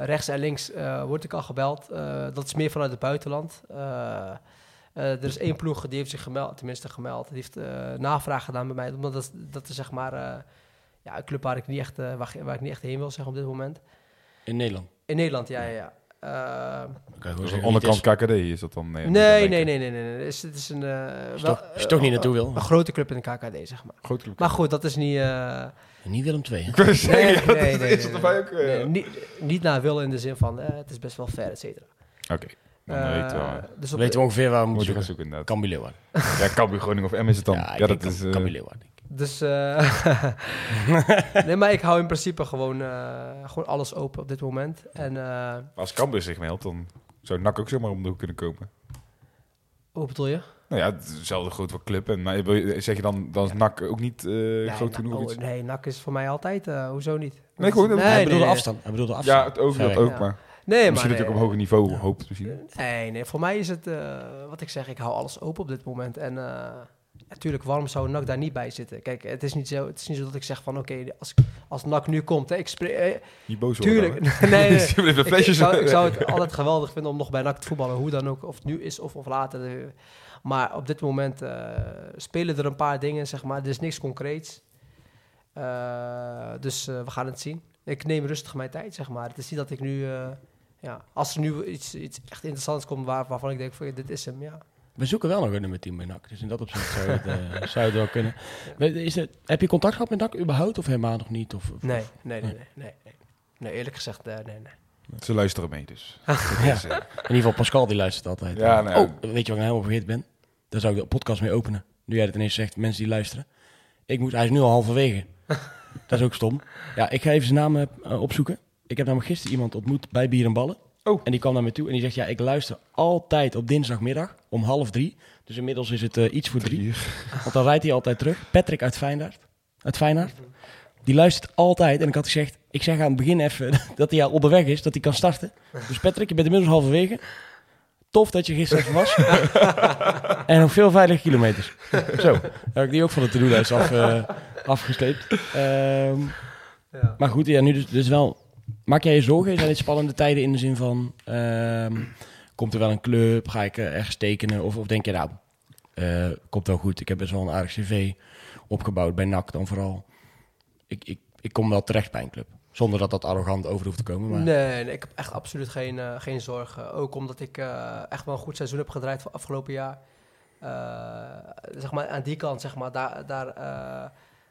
rechts en links word ik al gebeld. Dat is meer vanuit het buitenland. Er is één ploeg die heeft zich gemeld, tenminste gemeld. Die heeft navraag gedaan bij mij. Omdat dat, dat is zeg maar ja, een club waar ik, niet echt, waar, waar ik niet echt heen wil zeg op dit moment. In Nederland. In Nederland, ja, ja, ja. Gewoon Dus onderkant is. KKD is dat dan? Nee, nee, nee, nee, nee, nee, is, het is een... Als je wel, toch- als je toch niet eh, naartoe wil. Een grote club in de KKD, zeg maar. Grote club. Maar goed, dat is niet... eh, Niet Willem II. Ik wil zeggen, Nee, nee, is- nee, is ook? eh, nee, niet, niet naar wil in de zin van eh, het is best wel ver, et cetera. Oké, dan Eh, weten we. dus op Weten we ongeveer waar we Moet moeten je gaan zoeken. zoeken inderdaad. Cambuur Leeuwarden. Ja, Cambuur, Groningen of M is het dan? Ja, dat is... Cam- eh, Cambuur Leeuwarden. Dus, eh, nee, maar ik hou in principe gewoon, eh, gewoon alles open op dit moment. En eh, Als Cambuur zich meldt, dan zou NAC ook zomaar om de hoek kunnen komen. hoe bedoel je? Nou ja, het is dezelfde grote club. En, maar zeg je dan, dan is NAC ook niet eh, Nee, groot genoeg? oh, nee, NAC is voor mij altijd, eh, hoezo niet? Nee, gewoon- nee, hij bedoelde nee. afstand. Hij bedoelde afstand. Ja, het ook, Ver dat ook, Ja. maar Nee, misschien maar ook op een hoger niveau hoopt misschien. Nee, nee, voor mij is het, eh, wat ik zeg, ik hou alles open op dit moment. En eh, natuurlijk, waarom zou NAC daar niet bij zitten? Kijk, het is niet zo, het is niet zo dat ik zeg van, oké, als, als NAC nu komt, hè, ik spreek... eh, Niet boos tuurlijk, nee, nee. Ik, zou, zo- ik zou het altijd geweldig vinden om nog bij NAC te voetballen, hoe dan ook, of het nu is of, of later. Maar op dit moment eh, spelen er een paar dingen, zeg maar. Er is niks concreets. Eh, dus we gaan het zien. Ik neem rustig mijn tijd, zeg maar. Het is niet dat ik nu... ja, als er nu iets, iets echt interessants komt waar, waarvan ik denk, van, dit is hem, ja. We zoeken wel nog een nummer 10 bij NAC. Dus in dat opzicht zou het, eh, zou het wel kunnen. We- Is het, heb je contact gehad met NAC überhaupt? Of helemaal nog niet? Of, of- Nee, nee, nee, nee. Nee, nee. nee eerlijk gezegd, eh, nee, nee. Ze luisteren mee dus. Ja. Eh, In ieder geval Pascal die luistert altijd. Ja. Oh, weet je wat ik nou helemaal vergeten ben? Daar zou ik de podcast mee openen. Nu jij het ineens zegt, mensen die luisteren. Ik moet, hij is nu al halverwege. dat is ook stom. Ja, ik ga even zijn naam opzoeken. Ik heb namelijk gisteren iemand ontmoet bij Bier en Ballen. Oh. En die kwam naar me toe en die zegt, ja, ik luister altijd op dinsdagmiddag om half drie. Dus inmiddels is het eh, iets voor drie. Want dan rijdt hij altijd terug. Patrick uit Feyenoord. Uit Feyenoord. Die luistert altijd. En ik had gezegd, ik zeg aan het begin even dat hij al onderweg is, dat hij kan starten. Dus Patrick, je bent inmiddels halverwege. Tof dat je gisteren even was. en nog veel veilige kilometers. Zo, heb ik die ook van de to-do-lijst af, afgesleept. Ehm, Ja. maar goed, ja, nu dus, dus wel... Maak jij je zorgen? Zijn dit spannende tijden in de zin van... ehm, komt er wel een club? Ga ik eh, ergens tekenen? Of, of denk je, nou, eh, komt wel goed. Ik heb best wel een aardig cv opgebouwd bij NAC dan vooral. Ik, ik, ik kom wel terecht bij een club. Zonder dat dat arrogant over hoeft te komen. Maar Nee, ik heb echt absoluut geen, eh, geen zorgen. Ook omdat ik echt wel een goed seizoen heb gedraaid voor afgelopen jaar. Zeg maar, aan die kant, zeg maar, daar, daar,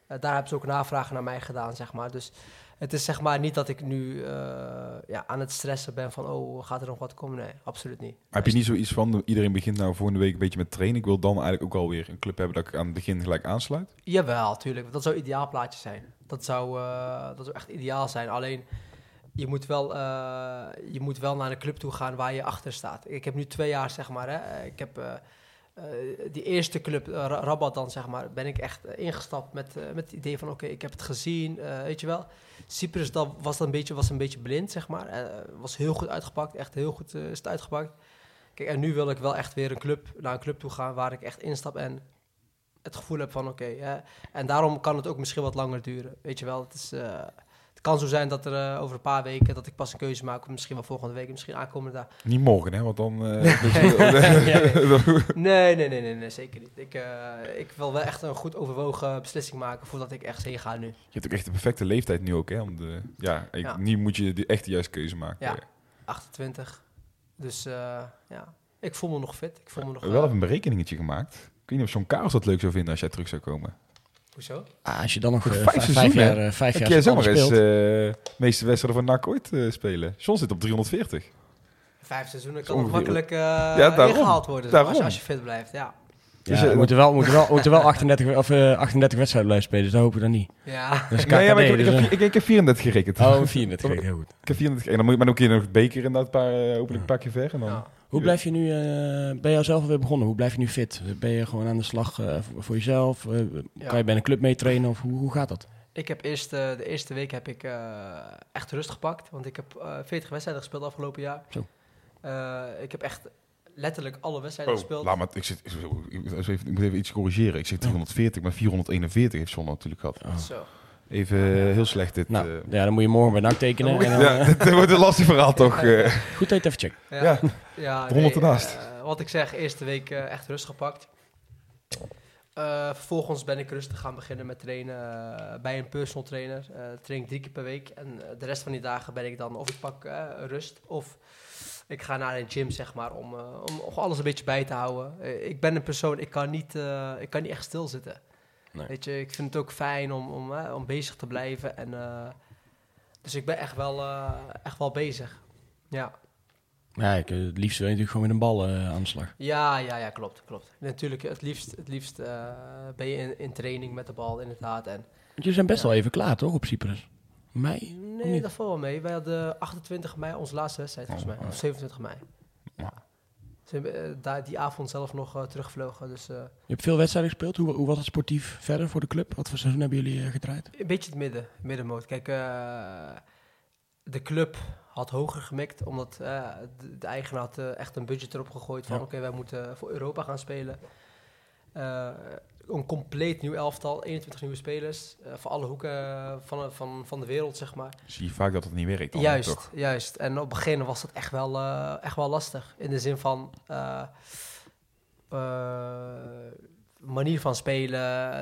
daar hebben ze ook navragen naar mij gedaan, zeg maar. Dus het is zeg maar niet dat ik nu eh, ja, aan het stressen ben van, oh, gaat er nog wat komen? Nee, absoluut niet. Heb je niet zoiets van, iedereen begint nou volgende week een beetje met trainen. Ik wil dan eigenlijk ook alweer een club hebben dat ik aan het begin gelijk aansluit. Jawel, tuurlijk. Dat zou een ideaal plaatje zijn. Dat zou, eh, dat zou echt ideaal zijn. Alleen, je moet, wel, eh, je moet wel naar een club toe gaan waar je achter staat. Ik heb nu twee jaar, zeg maar, hè, ik heb die eerste club, Ra- Rabat dan, zeg maar, ben ik echt ingestapt met, met het idee van, oké, ik heb het gezien, weet je wel. Cyprus dat was een beetje, was een beetje blind, zeg maar. Eh, was heel goed uitgepakt, echt heel goed eh, is het uitgepakt. Kijk, en nu wil ik wel echt weer een club, naar een club toe gaan waar ik echt instap en het gevoel heb van, oké, en daarom kan het ook misschien wat langer duren. Weet je wel, het, is, eh, kan zo zijn dat er eh, over een paar weken dat ik pas een keuze maak. Of misschien wel volgende week, misschien aankomende dag. Niet morgen, hè? Want dan... eh, Nee, nee, nee, nee, nee zeker niet. Ik, eh, ik wil wel echt een goed overwogen beslissing maken voordat ik echt heen ga nu. Je hebt ook echt de perfecte leeftijd nu ook, hè? Om de, ja, ik, Ja. nu moet je de echt de juiste keuze maken. Ja. 28. Dus eh, ja, ik voel me nog fit. Ik voel me nog... Wel even een berekeningetje gemaakt. Ik weet niet of John Karels dat leuk zou vinden als jij terug zou komen. Hoezo? ah, als je dan nog eh, vijf vijf, seizoenen, vijf hè? jaar, eh, vijf jaar jij zomaar eens speelt. de meeste wedstrijden van NAC ooit eh, spelen? John zit op 340. Vijf seizoenen Zo kan nog ongeveer. makkelijk eh daarom. ingehaald worden. Als, je, als je fit blijft. Ja, Ja, Dus, we eh, moeten wel, moeten wel, moeten wel 38, of, eh, 38 wedstrijden blijven spelen, dus dat hopen we dan niet. Ja. Dus Nee, ja, maar ik, KKD, ik, dus, heb, eh, ik, ik heb 34 gerekend. Oh, 34, kijk, heel goed. Ik heb 34. En dan moet je maar ook hier nog het beker inderdaad, een paar, eh, hopelijk een paar keer ver. En dan... Hoe blijf je nu, eh, ben je al zelf weer begonnen? Hoe blijf je nu fit? Ben je gewoon aan de slag eh, voor, jezelf? Eh, Ja. Kan je bij een club meetrainen of hoe, hoe gaat dat? Ik heb eerst, eh, de eerste week heb ik eh, echt rust gepakt. Want ik heb eh 40 wedstrijden gespeeld afgelopen jaar. Zo. Eh, ik heb echt letterlijk alle wedstrijden Oh, gespeeld. laat maar, ik, zit, ik, ik- ik moet even iets corrigeren. Ik zeg 340, maar 441 heeft Zon natuurlijk gehad. Oh. Zo. Even heel slecht dit. Nou, eh. ja, dan moet je morgen bij NAC tekenen. En dan, ja, eh, dit wordt een lastig verhaal toch. eh. goed dat je het even check. Ja, Ja. ja honderd ernaast. wat ik zeg, eerste week echt rust gepakt. Eh, vervolgens ben ik rustig gaan beginnen met trainen bij een personal trainer. Eh train ik drie keer per week. En de rest van die dagen ben ik dan of ik pak rust of ik ga naar een gym, zeg maar, om, om, om alles een beetje bij te houden. Ik ben een persoon, ik kan niet, ik kan niet echt stilzitten. Nee. Weet je, ik vind het ook fijn om, om, om bezig te blijven. En, eh, dus ik ben echt wel, eh, echt wel bezig. Ja. Ja, ik, eh, het liefst wil je natuurlijk gewoon met een bal eh, aan de slag. Ja, ja, ja, klopt, klopt. Natuurlijk, het liefst, het liefst ben je in, in training met de bal, inderdaad. En, Want jullie zijn best wel even klaar, toch, op Cyprus? Mei? Nee, dat valt wel mee. Wij hadden 28 mei onze laatste wedstrijd, volgens mij. Of 27 mei. Ja. Ze hebben eh, daar die avond zelf nog eh, teruggevlogen. Dus eh, Je hebt veel wedstrijden gespeeld. Hoe, hoe was het sportief verder voor de club? Wat voor seizoen hebben jullie gedraaid? een beetje het midden, middenmoot. Kijk, de club had hoger gemikt, omdat de, de eigenaar had echt een budget erop gegooid van Ja. oké, wij moeten voor Europa gaan spelen. Een compleet nieuw elftal, 21 nieuwe spelers, eh, voor alle hoeken van, van, van de wereld, zeg maar. Zie je vaak dat het niet werkt. dan, juist, Toch? juist. En op het begin was dat echt wel, eh, echt wel lastig. In de zin van eh, eh, manier van spelen.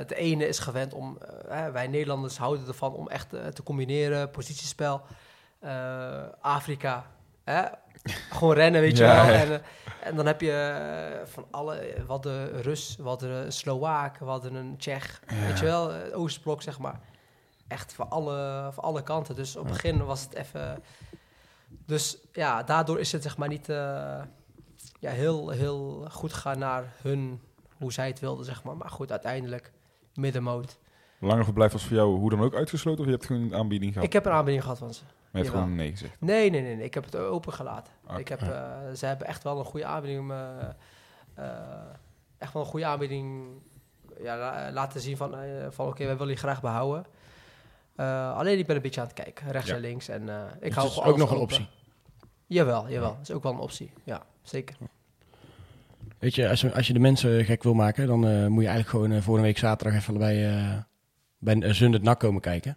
De ene is gewend om, eh, wij Nederlanders houden ervan om echt eh, te combineren, positiespel. Eh, Afrika? Gewoon rennen, weet je Ja, wel. En, eh, en dan heb je eh, van alle, hadden een Rus, hadden een Slowaak, hadden een Tsjech, weet je wel, het Oostblok zeg maar. Echt voor alle, voor alle kanten. Dus op het begin was het even... Dus ja, daardoor is het zeg maar niet eh, ja, heel, heel goed gegaan naar hun, hoe zij het wilden, zeg maar. Maar goed, uiteindelijk middenmoot. Langer verblijf was voor jou hoe dan ook uitgesloten? Of je hebt gewoon een aanbieding gehad? Ik heb een aanbieding gehad van ze. Maar je hebt jawel. gewoon nee gezegd. Nee, nee, nee, nee. Ik heb het open gelaten. Oké. Ik heb, eh, ze hebben echt wel een goede aanbieding. eh, eh, echt wel een goede aanbieding ja, la- laten zien van, van oké, wij willen je graag behouden. Eh, alleen ik ben een beetje aan het kijken, rechts Ja. en links. En, ik Dus hou het is ook nog een open. optie. Jawel, jawel. Dat is ook wel een optie. Ja, zeker. Weet je, als, je- als je de mensen gek wil maken, dan moet je eigenlijk gewoon eh, volgende week zaterdag even bij, bij Zundert NAC komen kijken.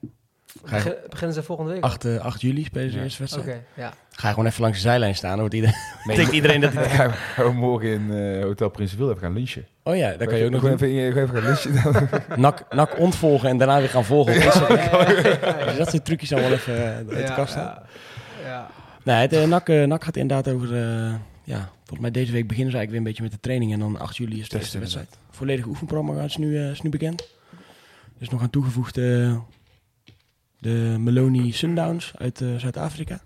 Ga je, Begin- beginnen ze volgende week? al? 8, eh, 8 juli spelen ze de Ja. eerste Oké, wedstrijd. ja. Ga je gewoon even langs de zijlijn staan, dan wordt iedereen, denkt iedereen dat we morgen in eh, Hotel Prins Wil even gaan lunchen. Oh ja, dat kan je ook nog Gewoon even, even gaan lunchen. NAC, NAC ontvolgen en daarna weer gaan volgen op Instagram. Ja, ja, ja, ja. Dus dat soort trucjes allemaal even eh, uit de kast staan. ja. Ja. Nee, het, NAC, eh, NAC gaat inderdaad over... eh, ja, volgens mij deze week beginnen ze eigenlijk weer een beetje met de training. En dan 8 juli is de eerste wedstrijd. Volledig oefenprogramma is nu, eh, is nu bekend. Er is nog aan toegevoegd eh, de Meloni Sundowns uit eh, Zuid-Afrika.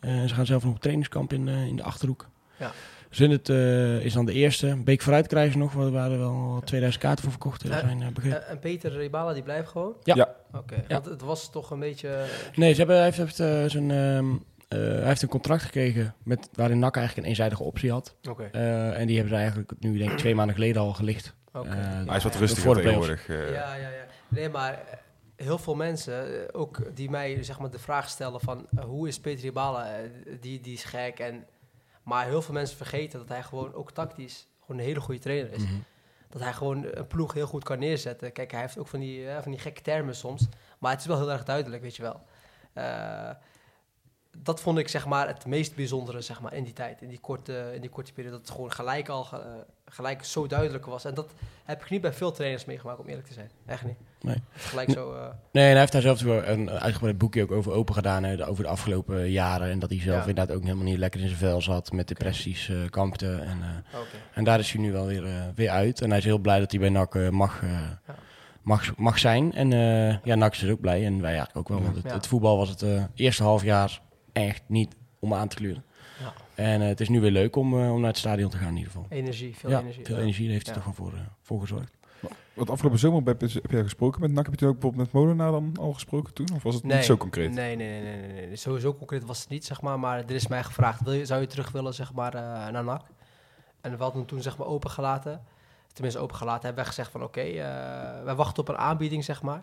Eh, ze gaan zelf nog op trainingskamp in, eh, in de Achterhoek. Ja. Zundert eh, is dan de eerste. Een Beek vooruit krijgen ze nog. waar- er wel 2000 kaarten voor verkocht zijn uh, en Peter Ribala, die blijft gewoon? Ja. Ja. Oké, Ja. want het was toch een beetje... Nee, ze hebben, hij heeft, heeft, zijn, ehm, eh, hij heeft een contract gekregen met, waarin NAC eigenlijk een eenzijdige optie had. Oké, Eh, en die hebben ze eigenlijk nu denk ik twee maanden geleden al gelicht. oké. Hij is wat rustiger voor de play-offs. tegenwoordig. Ja, ja, ja. Nee, maar heel veel mensen, eh, ook die mij zeg maar de vraag stellen van eh, hoe is Peter Ribala, eh, die, die is gek. En, maar heel veel mensen vergeten dat hij gewoon ook tactisch gewoon een hele goede trainer is. Mhm. Dat hij gewoon een ploeg heel goed kan neerzetten. Kijk, hij heeft ook van die, van die gekke termen soms. Maar het is wel heel erg duidelijk, weet je wel. Dat vond ik zeg maar het meest bijzondere zeg maar, in die tijd, in die korte, in die korte periode. Dat het gewoon gelijk al gelijk zo duidelijk was. En dat heb ik niet bij veel trainers meegemaakt, om eerlijk te zijn. Echt niet. Nee. Gelijk zo... eh, Nee, en hij heeft daar zelf een uitgebreid boekje ook over open gedaan hè, over de afgelopen jaren. En dat hij zelf Ja. inderdaad ook helemaal niet lekker in zijn vel zat, met depressies eh, kampte. En, eh, Oké. en daar is hij nu wel weer, eh, weer uit. En hij is heel blij dat hij bij NAC eh, mag, eh, mag, mag zijn. En eh, ja, NAC is dus ook blij. En wij eigenlijk ook wel. Want het, Ja. het voetbal was het eh, eerste half jaar echt niet om aan te gluren. En eh, het is nu weer leuk om, eh, om naar het stadion te gaan in ieder geval. Energie, veel ja, energie. veel ja. energie. Daar heeft hij Ja. toch wel voor, eh, voor gezorgd. Wat afgelopen zomer heb, je- heb jij gesproken met NAC? Heb je toen ook bijvoorbeeld met Molenaar dan al gesproken toen? Of was het Nee, niet zo concreet? Nee, nee, nee, nee, nee, nee. Sowieso concreet was het niet, zeg maar. Maar er is mij gevraagd, wil je, zou je terug willen, zeg maar, eh, naar NAC? En we hadden hem toen, zeg maar, opengelaten. Tenminste, opengelaten. Hebben wij gezegd van, oké, eh, wij wachten op een aanbieding, zeg maar.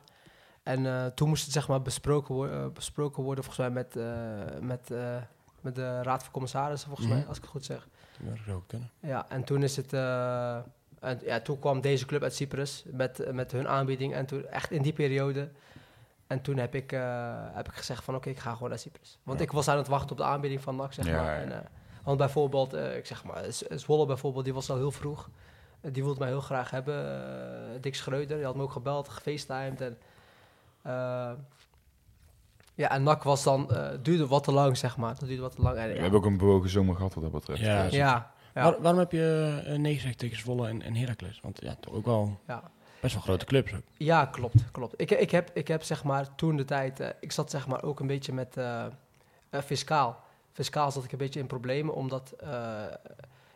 En eh, toen moest het, zeg maar, besproken, wo- besproken worden, volgens mij, met, eh, met, eh, met de Raad van Commissarissen, volgens Mhm. mij, als ik het goed zeg. Dat zou kunnen. Ja, en toen is het. eh, en, ja, toen kwam deze club uit Cyprus met, met hun aanbieding. En toen echt in die periode. En toen heb ik, eh, heb ik gezegd van oké, ik ga gewoon naar Cyprus. Want Ja. ik was aan het wachten op de aanbieding van NAC, zeg maar. En, eh, want bijvoorbeeld, ik zeg maar, Zwolle bijvoorbeeld, die was al heel vroeg. Die wilde mij heel graag hebben. Dick Schreuder, die had me ook gebeld, gefacetimed. En, ja, en NAC was dan, eh, duurde wat te lang, zeg maar. Dat duurde wat te lang. En, We hebben ook een bewogen zomer gehad wat dat betreft. Ja, ja, ja, Waar- waarom heb je eh, nee gezegd tegen Zwolle en, en Heracles? Want ja, toch ook wel ja. best wel grote clubs ook. Ja, klopt, klopt. Ik, ik, heb, ik heb zeg maar toen de tijd, eh, ik zat zeg maar ook een beetje met fiscaal. Fiscaal zat ik een beetje in problemen, omdat eh,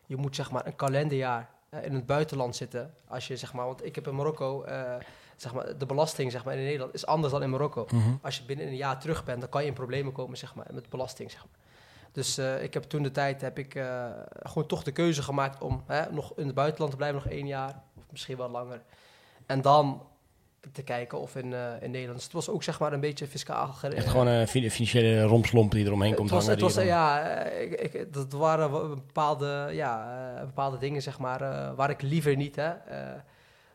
je moet zeg maar een kalenderjaar in het buitenland zitten. Als je zeg maar, want ik heb in Marokko, eh, zeg maar, de belasting zeg maar in Nederland is anders dan in Marokko. Als je binnen een jaar terug bent, dan kan je in problemen komen zeg maar met belasting zeg maar. Dus eh, ik heb toen de tijd heb ik eh, gewoon toch de keuze gemaakt om hè, nog in het buitenland te blijven, nog één jaar, of misschien wel langer. En dan te kijken of in, eh, in Nederland. Dus het was ook zeg maar een beetje fiscaal gericht. Echt gewoon een fin- financiële rompslomp die eromheen komt Het was, het was, dan- ja, ik, ik, dat waren wa- bepaalde, ja, bepaalde dingen, zeg maar, waar ik liever niet, hè.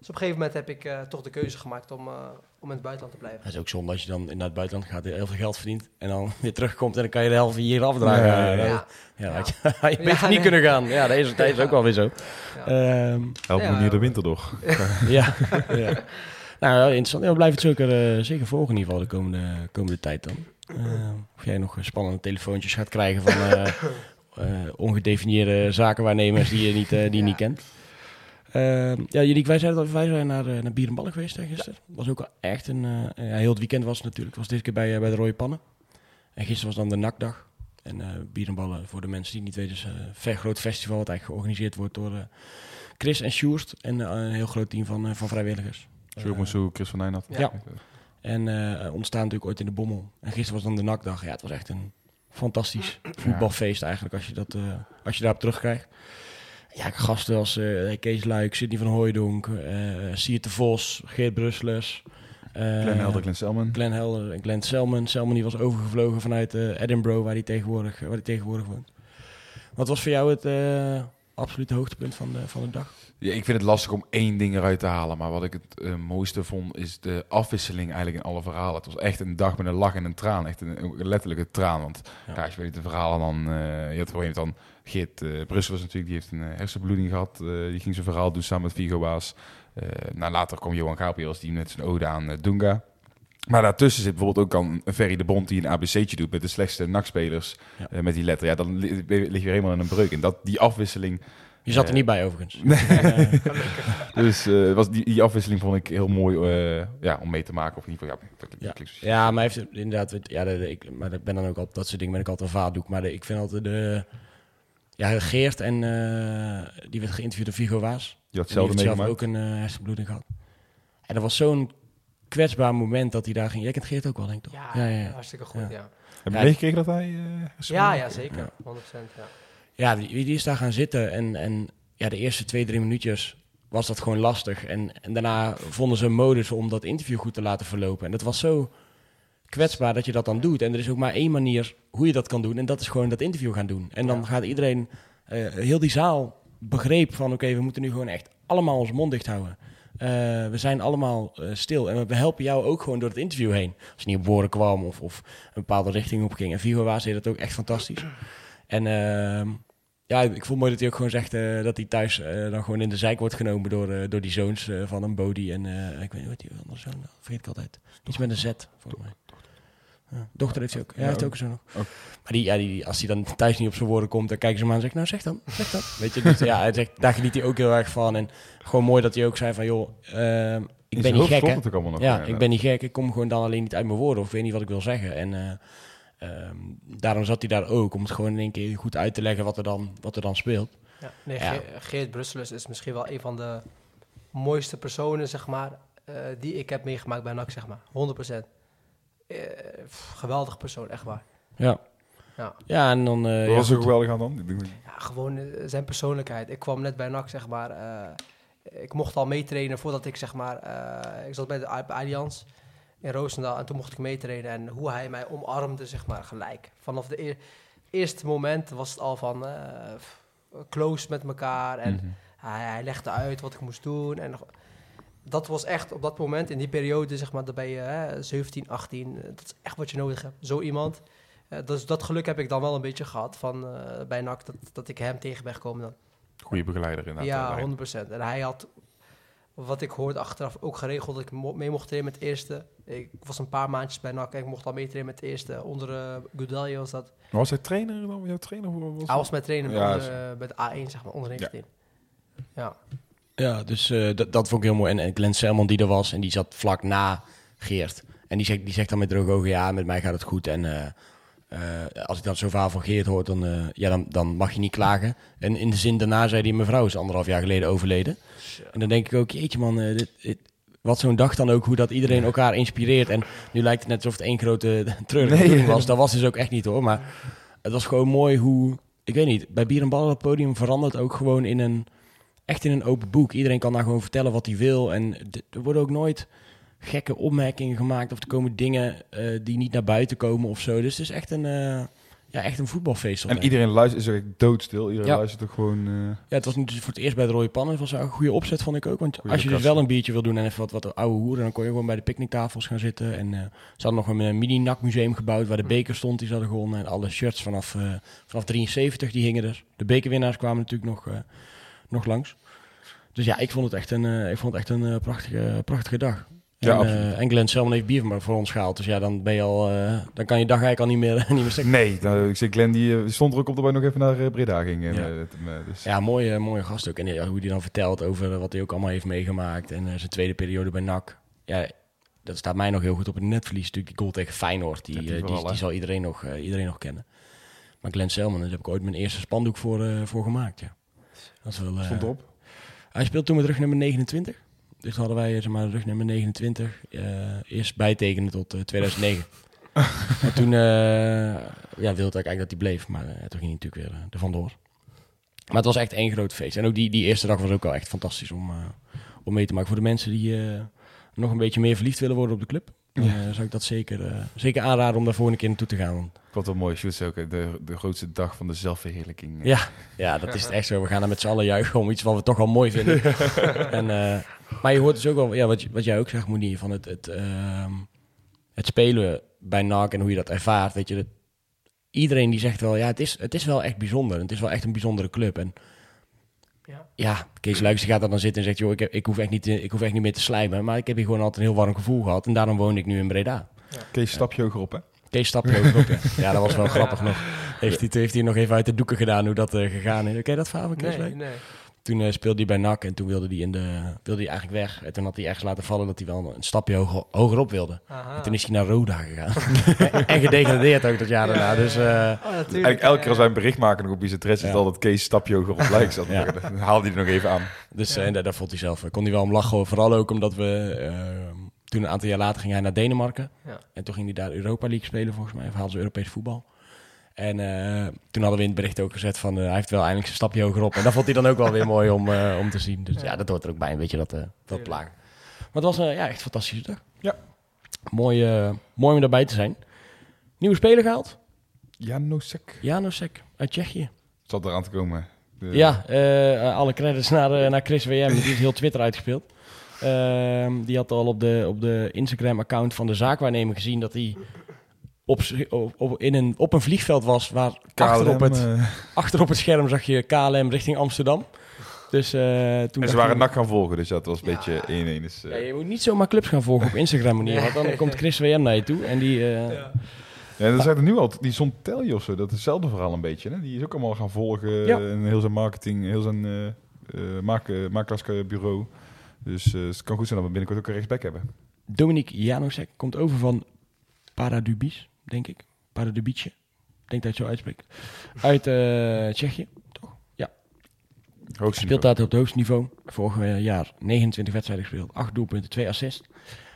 Dus op een gegeven moment heb ik eh, toch de keuze gemaakt om, eh, om in het buitenland te blijven. Dat is ook zonde als je dan naar het buitenland gaat, heel veel geld verdient en dan weer terugkomt en dan kan je de helft hier afdragen. Ja, Ja, ja, ja, Ja, ja, Ja. had je, had je Ja, beter niet kunnen gaan. Ja, deze tijd is ook wel weer zo. Ehm, Ja, me hier de winter door. ja, ja. Nou, interessant. Ja, we blijven het zeker, eh, zeker volgen in ieder geval de komende, komende tijd dan. Ehm, of jij nog spannende telefoontjes gaat krijgen van eh, eh, ongedefinieerde zakenwaarnemers die je niet, eh, die je Ja. niet kent. Ehm, ja, jullie, wij dat wij zijn naar, eh, naar Bier en Ballen geweest hè, gisteren. was ook wel echt een... eh, ja, heel het weekend was het natuurlijk. was dit keer bij, eh, bij de Rode Pannen. En gisteren was dan de nakdag. En eh Bier en Ballen, voor de mensen die niet weten, is een ver groot festival... wat eigenlijk georganiseerd wordt door Chris en Sjoerd. En een heel groot team van, van vrijwilligers. Maar zo Chris van Nijnat. Ja. En ontstaan natuurlijk ooit in de Bommel. En gisteren was dan de nakdag. Ja, het was echt een fantastisch voetbalfeest eigenlijk als je, dat, als je daarop terugkrijgt. Ja, gasten als eh, Kees Luik, Sidney van Hooijdonk, eh Siert de Vos, Geert Brusselers. eh, Glenn Helder, Glenn Selman. Glenn Helder en Glenn Selman. Selman die was overgevlogen vanuit Edinburgh, waar hij tegenwoordig, waar tegenwoordig woont. Wat was voor jou het absolute hoogtepunt van de, van de dag? Ja, ik vind het lastig om één ding eruit te halen. Maar wat ik het mooiste vond, is de afwisseling eigenlijk in alle verhalen. Het was echt een dag met een lach en een traan. Echt een, een letterlijke traan. Want Ja. ja. als je weet de verhalen dan... je had op een gegeven moment dan Geert uh, Brussel was natuurlijk, die heeft een eh, hersenbloeding gehad. Eh, die ging zijn verhaal doen samen met Vigo Baas. Eh, nou, later kwam Johan Gabriels, die met zijn ode aan eh, Dunga. Maar daartussen zit bijvoorbeeld ook dan een Ferry de Bond die een ABC'tje doet met de slechtste nachtspelers Ja. eh, met die letter. Ja, dan li- lig je helemaal in een breuk. En dat, die afwisseling, Je zat er Eh, niet bij overigens. dus eh, was die, die afwisseling vond ik heel mooi eh, ja, om mee te maken. Of in ieder geval, ja, Ja. maar heeft inderdaad, ja, de, de- ik, maar ik ben dan ook altijd dat soort dingen ben ik altijd een vaatdoek. Maar de, ik vind altijd de, ja, Geert en eh, die werd geïnterviewd door Vigo Waas. Had die heeft zelf meegemaakt. ook een eh, hersenbloeding gehad. En dat was zo'n kwetsbaar moment dat hij daar ging. Jij kent Geert ook wel, denk ik toch? Ja, ja, ja. hartstikke goed, Ja. ja. Heb je Ja. meegekregen dat hij... eh, Ja, ja, zeker. Ja. 100%, ja. Ja, die, die is daar gaan zitten en, en ja, de eerste twee, drie minuutjes was dat gewoon lastig. En, en daarna vonden ze een modus om dat interview goed te laten verlopen. En dat was zo kwetsbaar dat je dat dan doet. En er is ook maar één manier hoe je dat kan doen. En dat is gewoon dat interview gaan doen. En dan Ja. gaat iedereen, eh, heel die zaal begreep van... oké, we moeten nu gewoon echt allemaal ons mond dicht houden. Eh, we zijn allemaal eh, stil. En we helpen jou ook gewoon door het interview heen. Als je niet op woorden kwam of, of een bepaalde richting op ging. En Vigo Waas deed dat ook echt fantastisch. En ehm, ja, ik voel mooi dat hij ook gewoon zegt dat hij thuis dan gewoon in de zijk wordt genomen door, door die zoons van een Bodie. En ik weet niet wat die andere zoon, vergeet ik altijd. Iets met een Z, volgens mij. Ja, dochter heeft hij ook. Ja, hij heeft ook een zoon nog. Ook. Maar die, ja, die, als hij dan thuis niet op zijn woorden komt, dan kijken ze hem aan en zegt, nou zeg dan, zeg dan. Weet je, dus, ja, hij zegt, daar geniet hij ook heel erg van. En gewoon mooi dat hij ook zei van, joh, ehm, ik In ben niet gek, nog. Ja, ik ben niet gek. Ik kom gewoon dan alleen niet uit mijn woorden of ik weet niet wat ik wil zeggen. En eh, ehm, daarom zat hij daar ook, om het gewoon in één keer goed uit te leggen wat er dan, wat er dan speelt. Ja, nee, Ja. Ge- Geert Brusselus is misschien wel een van de mooiste personen, zeg maar, eh, die ik heb meegemaakt bij NAC, zeg maar. 100%. Eh, pff, geweldig persoon, echt waar. Ja, Ja, ja en dan... eh, Wat ja, was er geweldig aan dan? Ik denk- ja gewoon eh, zijn persoonlijkheid. Ik kwam net bij NAC, zeg maar. eh, ik mocht al meetrainen voordat ik, zeg maar... eh, ik zat bij de Allianz in Roosendaal en toen mocht ik meetrainen. En hoe hij mij omarmde, zeg maar, gelijk. Vanaf de eer- eerste moment was het al van... eh, close met elkaar en... Mhm. Hij, hij legde uit wat ik moest doen. En dat was echt op dat moment, in die periode, zeg maar, ben je hè, 17, 18. eh, Dat is echt wat je nodig hebt. Zo iemand. Eh, dus dat geluk heb ik dan wel een beetje gehad van, eh, bij NAC, dat, dat ik hem tegen ben gekomen dan. Goede begeleider inderdaad. ja, daarin. 100%. En hij had, wat ik hoorde achteraf, ook geregeld dat ik mo- mee mocht trainen met het eerste. Ik was een paar maandjes bij NAC en ik mocht al meetrainen met het eerste. Onder uh, Goudelje was dat. Maar was hij trainer dan? Jouw trainer? Was Hij was mijn trainer Ja, onder, bij de A1, zeg maar, onder 19. Ja. Ja, dus eh, dat, dat vond ik heel mooi. En, en Glenn Selman die er was en die zat vlak na Geert. En die zegt, die zegt dan met droge ogen, ja, met mij gaat het goed. En eh, eh, als ik dan zo'n verhaal van Geert hoor, dan, ja, dan, dan mag je niet klagen. En in de zin daarna zei hij, mevrouw is anderhalf jaar geleden overleden. En dan denk ik ook, jeetje man, dit, dit- wat zo'n dag dan ook, hoe dat iedereen elkaar inspireert. En nu lijkt het net alsof het één grote treurige Nee. was. Dat was dus ook echt niet hoor. Maar het was gewoon mooi hoe, ik weet niet, bij Bier en Ballen het podium verandert ook gewoon in een, echt in een open boek. Iedereen kan daar gewoon vertellen wat hij wil. En er worden ook nooit gekke opmerkingen gemaakt of er komen dingen eh, die niet naar buiten komen of zo. Dus het is echt een, eh, ja, echt een voetbalfeest. En iedereen luistert, is echt doodstil. Iedereen Ja. luistert ook gewoon... eh, Ja, het was nu dus voor het eerst bij de rode pannen. Het was een goede opzet, vond ik ook. Want Goeie als je dus wel een biertje wil doen en even wat, wat oude hoeren... dan kon je gewoon bij de picknicktafels gaan zitten. En eh, ze hadden nog een mini-NAC-museum gebouwd... waar de beker stond die ze hadden gewonnen. En alle shirts vanaf, eh, vanaf 73, die hingen er. De bekerwinnaars kwamen natuurlijk nog, eh, nog langs. Dus ja, ik vond het echt een, eh, ik vond het echt een eh, prachtige, prachtige dag. En, Ja, eh, absoluut. en Glenn Selman heeft bier voor ons gehaald. Dus ja, dan ben je al... eh, dan kan je dag eigenlijk al niet meer, niet meer. Nee, nou, ik zeg Glenn die eh, stond er ook op dat wij nog even naar eh, Breda gingen. Ja. eh, eh, dus. Ja, mooie, mooie gast ook. En ja, hoe hij dan vertelt over wat hij ook allemaal heeft meegemaakt. En eh, zijn tweede periode bij NAC. Ja, dat staat mij nog heel goed op het netvlies. Natuurlijk die goal tegen Feyenoord. Die, Ja, die eh, die, die zal iedereen nog, eh, iedereen nog kennen. Maar Glenn Selman, daar heb ik ooit mijn eerste spandoek voor, eh, voor gemaakt. Ja. Dat is wel, eh, Stond erop. Hij speelt toen met rugnummer 29. Dus hadden wij eh, zeg maar, rugnummer 29. eh, eerst bijtekenen tot eh, 2009. en toen ja, wilde ik eigenlijk dat hij bleef. Maar toen ging hij natuurlijk weer er vandoor. Maar het was echt één groot feest. En ook die, die eerste dag was ook wel echt fantastisch om, om mee te maken. Voor de mensen die nog een beetje meer verliefd willen worden op de club. Eh, zou ik dat zeker, eh, zeker aanraden om daar volgende keer naartoe te gaan. Want Ik vond het wel mooi. Shoots ook. eh, De, de grootste dag van de zelfverheerlijking. Ja, ja, dat is het echt zo. We gaan er met z'n allen juichen om iets wat we toch wel mooi vinden. en, maar je hoort dus ook wel, ja, wat, wat jij ook zegt, Monier, van het, het, ehm, het spelen bij NAC en hoe je dat ervaart. Weet je, dat, iedereen die zegt wel, ja, het is, het is wel echt bijzonder. Het is wel echt een bijzondere club. En Ja. ja, Kees Luijks die gaat daar dan zitten en zegt, joh, ik, heb, ik, hoef echt niet, te- ik hoef echt niet meer te slijmen. Maar ik heb hier gewoon altijd een heel warm gevoel gehad. En daarom woon ik nu in Breda. Kees, stap je hoger op, hè? Kees stapje ook op, ja. Ja, dat was wel grappig nog. Heeft hij, heeft hij nog even uit de doeken gedaan hoe dat eh, gegaan is. Ken je dat verhaal van Kees Nee, Luijks? nee. Toen eh, speelde hij bij NAC en toen wilde hij, in de, wilde hij eigenlijk weg. En toen had hij ergens laten vallen dat hij wel een stapje hoger, hogerop wilde. Aha. En toen is hij naar Roda gegaan. en gedegradeerd ook dat jaar daarna. Dus eh, Oh. Eigenlijk elke keer als wij een bericht maken nog op Bizet is Ja. het altijd Kees stapje hoger op lijkt. Dan haalde hij er nog even aan. dus eh, en daar, daar vond hij zelf, kon hij wel om lachen. Vooral ook omdat we, toen een aantal jaar later ging hij naar Denemarken. Ja. En toen ging hij daar Europa League spelen volgens mij. Of haalden ze Europees voetbal. En eh, toen hadden we in het bericht ook gezet van, eh, hij heeft wel eindelijk zijn stapje hoger op. En dat vond hij dan ook wel weer mooi om, eh, om te zien. Dus ja. Ja. dat hoort er ook bij, een beetje dat, eh dat plagen. Maar het was eh, ja, echt een fantastische dag. Ja. Mooi, mooi om daarbij te zijn. Nieuwe speler gehaald. Janosek. Janosek uit Tsjechië. Zat eraan te komen. De- Ja, eh, alle credits naar, eh, naar Chris WM. Die heeft heel Twitter uitgespeeld. Ehm, die had al op de, op de Instagram-account van de zaakwaarnemer gezien dat hij op, op, in een, op een vliegveld was waar achter, op KLM, het, eh, achter op het scherm zag je KLM richting Amsterdam. Dus eh, toen en ze waren nak gaan volgen, dus dat was een beetje 1-1. Dus, eh, Ja, je moet niet zomaar clubs gaan volgen op Instagram manier, want dan komt Chris WM naar je toe en die... eh, Ja, dat zijn er nu al, die Sontelli of zo, dat is hetzelfde verhaal een beetje. Hè? Die is ook allemaal gaan volgen Ja. en heel zijn marketing, heel zijn eh eh, maak, eh, makelaarsbureau. Dus eh, het kan goed zijn dat we binnenkort ook een rechtsback hebben. Dominique Janosek komt over van Paradubis, denk ik. Pardubice. Ik denk dat je het zo uitspreekt. Uit eh, Tsjechië. Hoogste Speelt daar op het hoogste niveau. Vorig eh, jaar 29 wedstrijden gespeeld. 8 doelpunten, 2 assists.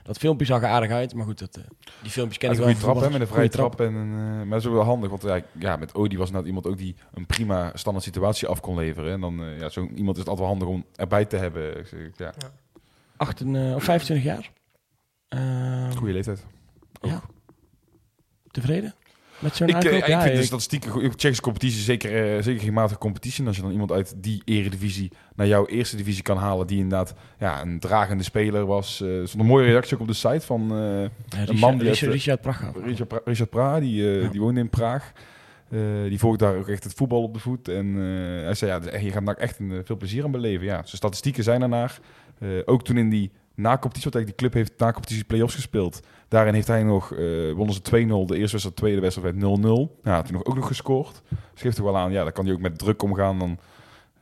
Dat filmpje zag er aardig uit. Maar goed, dat, eh, die filmpjes ken Hij ik een wel. goede trap, hè, met een vrije trap. En een, maar dat is ook wel handig, want ja, ja, met Odi was net iemand ook die een prima standaard situatie af kon leveren. En dan, ja, zo iemand is het altijd wel handig om erbij te hebben. Ja, 8 en, eh, of 25 jaar. Ehm, goede leeftijd. Ja. Tevreden? Met zo'n Ik, eh, aankoop? ik vind de ik- statistieken, goed. Tsjechische competitie zeker, eh, zeker geen matige competitie. Als je dan iemand uit die eredivisie naar jouw eerste divisie kan halen, die inderdaad ja, een dragende speler was. eh, Er stond een mooie reactie ook op de site van eh, Ja, een Richard, man die Richard, uit, Richard Pracht gaat. Richard, pra Richard Pra, die, Ja. die woonde in Praag. Die volgt daar ook echt het voetbal op de voet. En hij zei, ja, je gaat daar echt een, veel plezier aan beleven. Ja, zijn statistieken zijn ernaar. Ook toen in die na-competitie, want eigenlijk die club heeft na-competitie play-offs gespeeld. Daarin heeft hij nog, eh wonnen ze 2-0. De eerste wedstrijd, de tweede wedstrijd werd 0-0. Ja, toen nog, ook nog gescoord. Dus geeft toch wel aan, ja, daar kan hij ook met druk omgaan. Dan,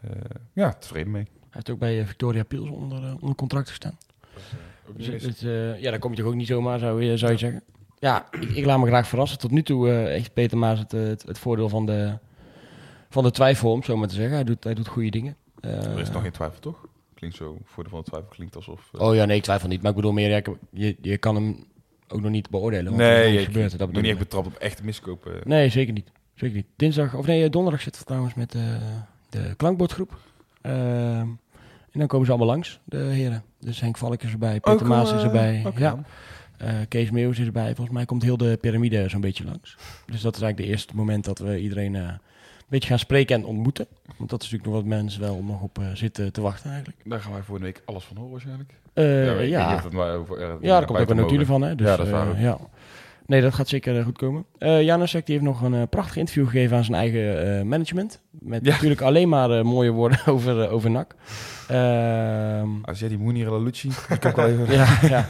eh, ja, tevreden mee. Hij heeft ook bij eh, Victoria Pils onder, onder contract gestaan. Dus, het- eh, ja, daar kom je toch ook niet zomaar, zou je, zou je zeggen. Ja, ik, ik laat me graag verrassen. Tot nu toe eh heeft Peter Maas het, het, het voordeel van de, van de twijfel, om zo maar te zeggen. Hij doet, hij doet goede dingen. Eh, er is nog geen twijfel, toch? Klinkt zo, voor de van de twijfel klinkt alsof... Oh ja, nee, ik twijfel niet. Maar ik bedoel meer, ja, je, je kan hem ook nog niet beoordelen. Want nee, niks ik gebeurd, dat ben niet echt betrapt op echt miskopen. Nee, zeker niet. Zeker niet. Dinsdag, of nee, eh, donderdag zitten we trouwens met eh, de klankbordgroep. Ehm, en dan komen ze allemaal langs, de heren. Dus Henk Valk is erbij, Peter Ook, Maas eh, is erbij. oké ja. Eh, Kees Meeuws is erbij. Volgens mij komt heel de piramide zo'n beetje langs. Dus dat is eigenlijk de eerste moment dat we iedereen eh, een beetje gaan spreken en ontmoeten. Want dat is natuurlijk nog wat mensen wel nog op eh, zitten te wachten eigenlijk. Daar gaan wij voor de week alles van horen waarschijnlijk. Eh, ja, maar over, eh, Ja, daar komt ook een notulen van, hè? Dus, Ja, dat. Nee, dat gaat zeker goed komen. Janusek die heeft nog een prachtig interview gegeven aan zijn eigen management. Met Ja. natuurlijk alleen maar mooie woorden over, over NAC. Ehm, Als jij die Mounir El Lucci, die kan ik wel even... ja, ja.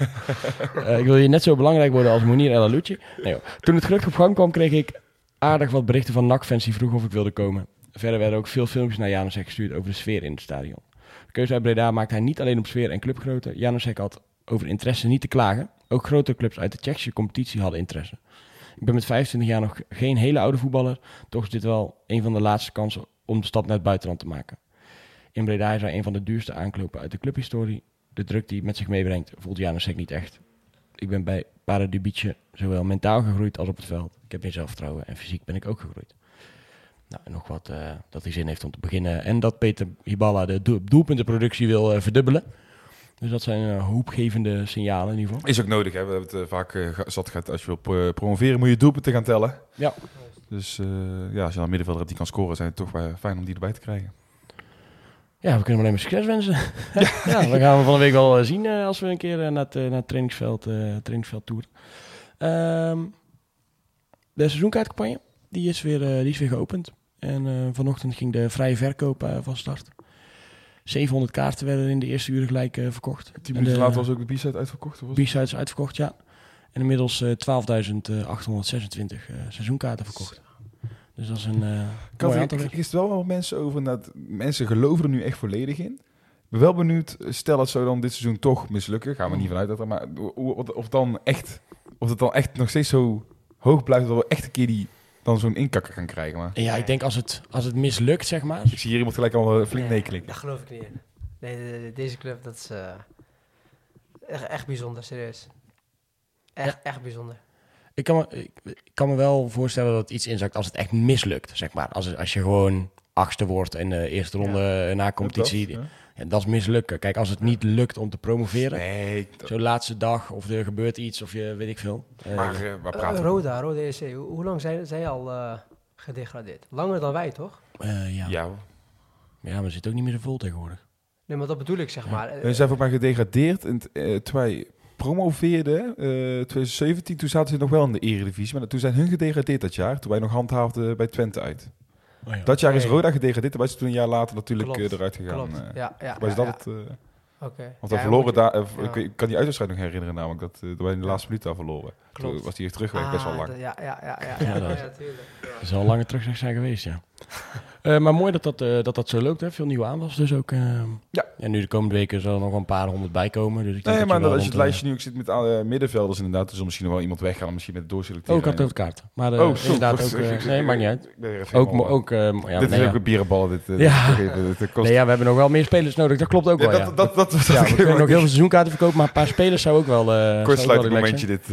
Ik wil je net zo belangrijk worden als Monier El. Nee. Toen het gelukkig op gang kwam, kreeg ik aardig wat berichten van NAC-fans die vroegen of ik wilde komen. Verder werden ook veel filmpjes naar Janusek gestuurd over de sfeer in het stadion. De keuze uit Breda maakte hij niet alleen op sfeer en clubgrootte. Janusek had over interesse niet te klagen. Ook grote clubs uit de Tsjechische competitie hadden interesse. Ik ben met 25 jaar nog geen hele oude voetballer. Toch is dit wel een van de laatste kansen om de stap naar het buitenland te maken. In Breda is hij een van de duurste aanklopen uit de clubhistorie. De druk die het met zich meebrengt voelt Janusek niet echt. Ik ben bij Pardubice zowel mentaal gegroeid als op het veld. Ik heb meer zelfvertrouwen en fysiek ben ik ook gegroeid. Nou, en nog wat eh, dat hij zin heeft om te beginnen. En dat Peter Hiballa de doel- doelpuntenproductie wil eh, verdubbelen. Dus dat zijn eh, hoopgevende signalen in ieder geval. Is ook nodig, hè. We hebben het vaak zat gehad. Als je wil pro- promoveren, moet je doelpunten gaan tellen. Ja. Dus ja, als je dan een middenvelder hebt die kan scoren, zijn het toch wel fijn om die erbij te krijgen. Ja, we kunnen hem alleen maar succes wensen. ja, dan gaan we van de week wel eh, zien eh, als we een keer eh, naar, het, naar het trainingsveld, eh trainingsveld toeren. Ehm, de seizoenkaartcampagne, die is weer, die is weer geopend. En vanochtend ging de vrije verkoop van start. 700 kaarten werden in de eerste uren gelijk verkocht. Tien minuten later was ook de B-side uitverkocht. het? B-sides uitverkocht, ja. En inmiddels eh 12.826 eh, seizoenkaarten verkocht. Dus dat is een eh Ik had er gisteren wel wat mensen over. Dat mensen geloven er nu echt volledig in. Ik ben wel benieuwd, stel het zou dan dit seizoen toch mislukken. Gaan we niet vanuit dat er, maar of, dan echt, of het dan echt nog steeds zo hoog blijft dat we echt een keer die dan zo'n inkakker gaan krijgen. Maar ja, ik denk als het, als het mislukt, zeg maar. ik zie hier iemand gelijk al eh, flink Nee, nekelen. Daar geloof ik niet in. Nee, de- de- deze club, dat is eh, echt, echt bijzonder, serieus. Echt, echt bijzonder. Ik kan, me, ik, kan me wel voorstellen dat het iets inzakt als het echt mislukt, zeg maar. Als, als je gewoon achtste wordt in de eerste ronde na competitie. Dat, Ja, dat is mislukken. Kijk, als het niet lukt om te promoveren, Nee, dat- zo'n laatste dag of er gebeurt iets of je weet ik veel. Eh, maar eh, waar Eh, praten? Roda, Roda EC, hoe, hoe lang zijn zij al eh, gedegradeerd? Langer dan wij, toch? eh, ja. Ja, ja, maar ze zit ook niet meer zo vol tegenwoordig. Nee, maar dat bedoel ik, zeg maar. Eh, we zijn voor mij gedegradeerd. En, eh, toen wij promoveerden, eh 2017, toen zaten ze nog wel in de eredivisie. Maar toen zijn hun gedegradeerd dat jaar, toen wij nog handhaafden bij Twente uit. Oh, ja. Dat jaar is. Roda gedegradeerd, en wij zijn toen een jaar later natuurlijk Klopt, eh, eruit gegaan. Klopt. eh. ja, ja. Maar is ja, dat ja. het? eh, Oké. want we Ja, verloren daar, ja. ik, kan die uitwedstrijd nog herinneren namelijk, dat, dat wij in de laatste minuut daar verloren. Toen was die echt teruggewerkt, best wel Ah, lang. Ja, ja, ja, ja. Ja, ja, dat- ja, tuurlijk. Ja. Dat zal een lange terugweg zijn geweest, ja. Eh, maar mooi dat dat, eh, dat dat zo loopt, hè? Veel nieuwe aanwas dus ook. eh. Ja. En nu de komende weken zal er nog wel een paar honderd bij komen. Dus ik denk Nee, maar als je het lijstje nu ook zit met alle middenvelders inderdaad, er zal misschien nog wel iemand weggaan, misschien met het doorselecteren. Oh, had het over kaart. Maar Oh, inderdaad ook... ik- nee, maakt niet uit. Er Ook, helemaal- ook, ja, dit nee, is ook een bierenballen. Dit, Ja. dit, kost... Nee, ja, we hebben nog wel meer spelers nodig. Dat klopt ook wel, ja. dat, dat, dat, dat, ja, we kunnen nog heel veel seizoenkaarten verkopen, maar een paar spelers zou ook wel... ook relaxed momentje dit.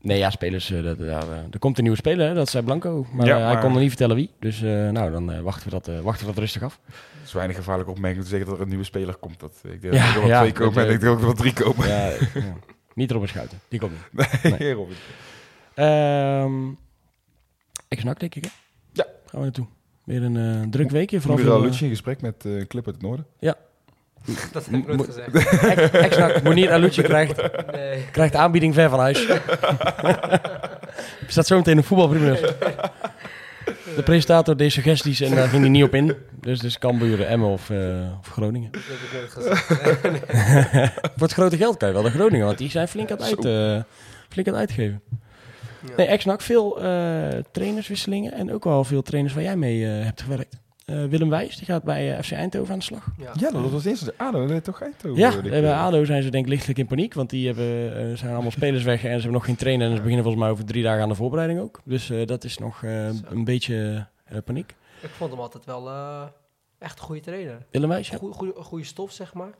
Nee, ja, spelers. eh, dat, ja, eh, er komt een nieuwe speler, hè, dat zei Blanco. Maar Ja, eh, hij kon nog niet vertellen wie. Dus nou, dan wachten, we dat, wachten we dat rustig af. Het is weinig gevaarlijk opmerking om te zeggen dat er een nieuwe speler komt. Dat, ik denk Ja, dat er wel ja, twee komen en ik denk ook dat er wel drie komen. Ja, ja. Niet erop beschuiten. Die komt niet. Nee, Robin. Ehm Ex-NAC, denk ik, hè? Ja. Gaan we naartoe. Weer een druk weekje. Vooral eh, Lucci in gesprek met Clip uit het Noorden. Dat heb ik nooit Mo- gezegd. Ex- Ex-NAC, Monier Alucci krijgt, Nee. krijgt aanbieding ver van huis. Staat zo meteen een voetbalprimeurs. De presentator deed suggesties en daar ging hij niet op in. Dus, dus Cambuur, Emmen of, eh, of Groningen. Dat heb ik nooit gezegd. Voor het grote geld kan je wel de Groningen, want die zijn flink aan het, uit, eh, flink aan het uitgeven. Ja. Nee, Ex-NAC, veel eh, trainerswisselingen en ook wel veel trainers waar jij mee eh, hebt gewerkt. Eh, Willem Wijs, die gaat bij eh, FC Eindhoven aan de slag. Ja. Ja, dat was eerst de ADO. Dat toch Eindhoven. Ja, bij eh. ADO zijn ze denk ik lichtelijk in paniek, want die hebben, eh, zijn allemaal spelers weg en ze hebben nog geen trainer. En ze beginnen volgens mij over drie dagen aan de voorbereiding ook. Dus eh, dat is nog eh, een beetje paniek. Ik vond hem altijd wel eh, echt een goede trainer. Willem Wijs, ja. Goeie, goede stof, zeg maar.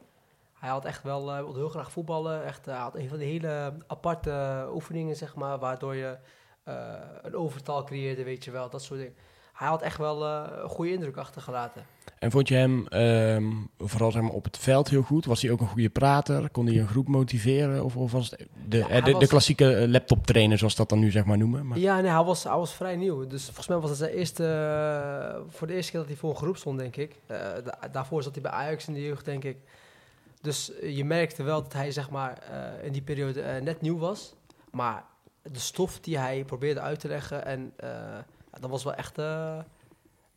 Hij had echt wel, eh, wilde heel graag voetballen. Echt, hij had een van die hele aparte oefeningen, zeg maar, waardoor je eh, een overtal creëerde, weet je wel, dat soort dingen. Hij had echt wel eh, een goede indruk achtergelaten. En vond je hem ehm, vooral zeg maar, op het veld heel goed? Was hij ook een goede prater? Kon hij een groep motiveren? Of, of was het de, Ja, eh, de, klassieke eh, laptop trainer, zoals dat dan nu zeg maar noemen? Maar, Ja, nee, hij was, hij was vrij nieuw. Dus volgens mij was het zijn eerste, voor de eerste keer dat hij voor een groep stond, denk ik. Da- daarvoor zat hij bij Ajax in de jeugd, denk ik. Dus je merkte wel dat hij, zeg maar, in die periode net nieuw was. Maar de stof die hij probeerde uit te leggen, en dat was wel echt, eh,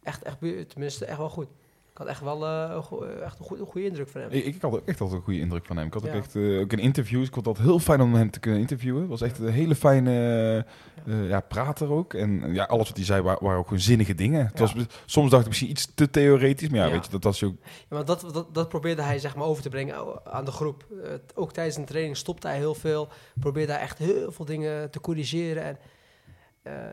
echt, echt, tenminste, echt wel goed. Ik had echt wel eh, een, echt een, goede, een goede indruk van hem. Ik, ik had ook echt altijd een goede indruk van hem. Ik had ook echt eh, ook in interviews. Ik vond het heel fijn om hem te kunnen interviewen. Het was echt een hele fijne ja, prater ook. En ja, alles wat hij zei wa- waren ook gewoon zinnige dingen. Het Ja. was, soms dacht ik misschien iets te theoretisch. Maar ja, weet je, dat was ook... Ja, maar dat, dat, dat probeerde hij zeg maar over te brengen aan de groep. Ook tijdens een training stopte hij heel veel. Probeerde hij echt heel veel dingen te corrigeren. En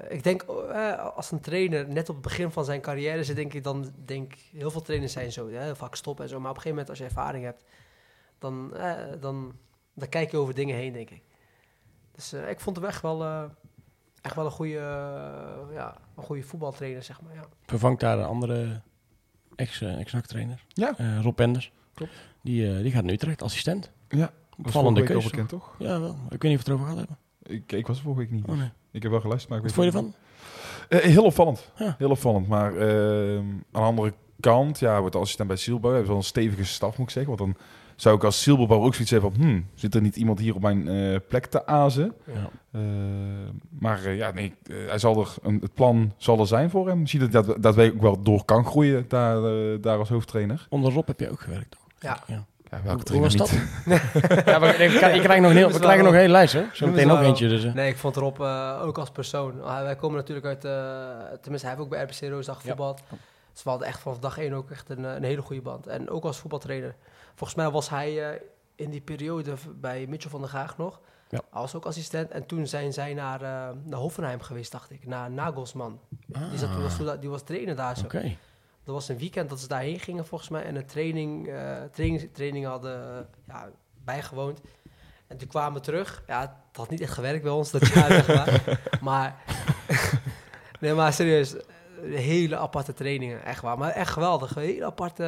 ik denk, eh, als een trainer net op het begin van zijn carrière zit, denk ik dan, denk heel veel trainers zijn zo, hè, vaak stoppen en zo. Maar op een gegeven moment als je ervaring hebt, dan, eh, dan, dan kijk je over dingen heen, denk ik. Dus eh, ik vond hem echt wel, eh, echt wel een goede, eh, ja, een goede voetbaltrainer, zeg maar. Ja. Vervangt daar een andere ex, eh, ex-NAC trainer, Ja, eh, Rob Penders. Klopt. Die, eh, die gaat nu Utrecht, assistent. ja. Opvallende keuze. bekend, toch? Ja, wel. Ik weet niet of we het erover gehad hebben. Ik, ik was er vorige week niet. Oh, nee. Ik heb wel geluisterd, maar ik Wat weet vond je ervan? Eh, heel opvallend. Ja. Heel opvallend. Maar ehm, aan de andere kant, ja, wordt de assistent bij Zielbouw. hebben wel een stevige staf, moet ik zeggen. Want dan zou ik als Zielbouw ook zoiets hebben van... Hmm, zit er niet iemand hier op mijn eh, plek te azen? Ja. Eh, maar ja, nee, hij zal er een, het plan zal er zijn voor hem. Je ziet dat, dat, dat wij ook wel door kan groeien daar, daar als hoofdtrainer. Onder Rob heb je ook gewerkt, toch? Ja. ja. Ja, Hoe, welke hoe was dat? ja, we, ik, ik krijg nog een heel, we krijgen nog een hele lijst, hè? Zo meteen wel. eentje. Dus. Nee, ik vond Rob eh, ook als persoon. Ah, wij komen natuurlijk uit, eh, tenminste hij heeft ook bij RBC Roosdag Ja. gevoetbald. Dus we hadden echt vanaf dag één ook echt een, eh, een hele goede band. En ook als voetbaltrainer. Volgens mij was hij eh, in die periode bij Mitchell van der Gaag nog. Ja. Hij was ook assistent. En toen zijn zij naar, eh, naar Hoffenheim geweest, dacht ik. Naar Nagelsman. Die, zat, was, da- die was trainer daar zo. Ah, Oké. Dat was een weekend dat ze daarheen gingen volgens mij. En een training, eh training, training hadden eh, ja, bijgewoond. En toen kwamen we terug. Ja, het had niet echt gewerkt bij ons dat jaar, zeg maar. Maar, nee, maar serieus. eh, Hele aparte trainingen, echt waar. Maar echt geweldig. Een hele aparte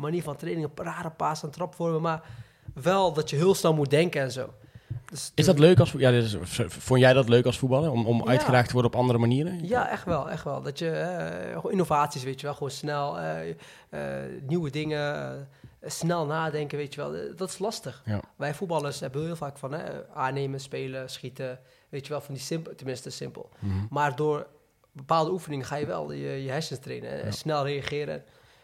manier van trainingen. Rare paas en trapvormen. Maar wel dat je heel snel moet denken en zo. Dus Is dat leuk als ja, is, vond jij dat leuk als voetballer om, om Ja. uitgedaagd te worden op andere manieren? Ja, echt wel, echt wel. Dat je eh, innovaties, weet je wel, gewoon snel eh, eh, nieuwe dingen, snel nadenken, weet je wel. Dat is lastig. Ja. Wij voetballers hebben heel vaak van hè, aannemen, spelen, schieten, weet je wel, van die simpel, tenminste simpel. Mhm. Maar door bepaalde oefeningen ga je wel je, je hersens trainen en Ja. snel reageren.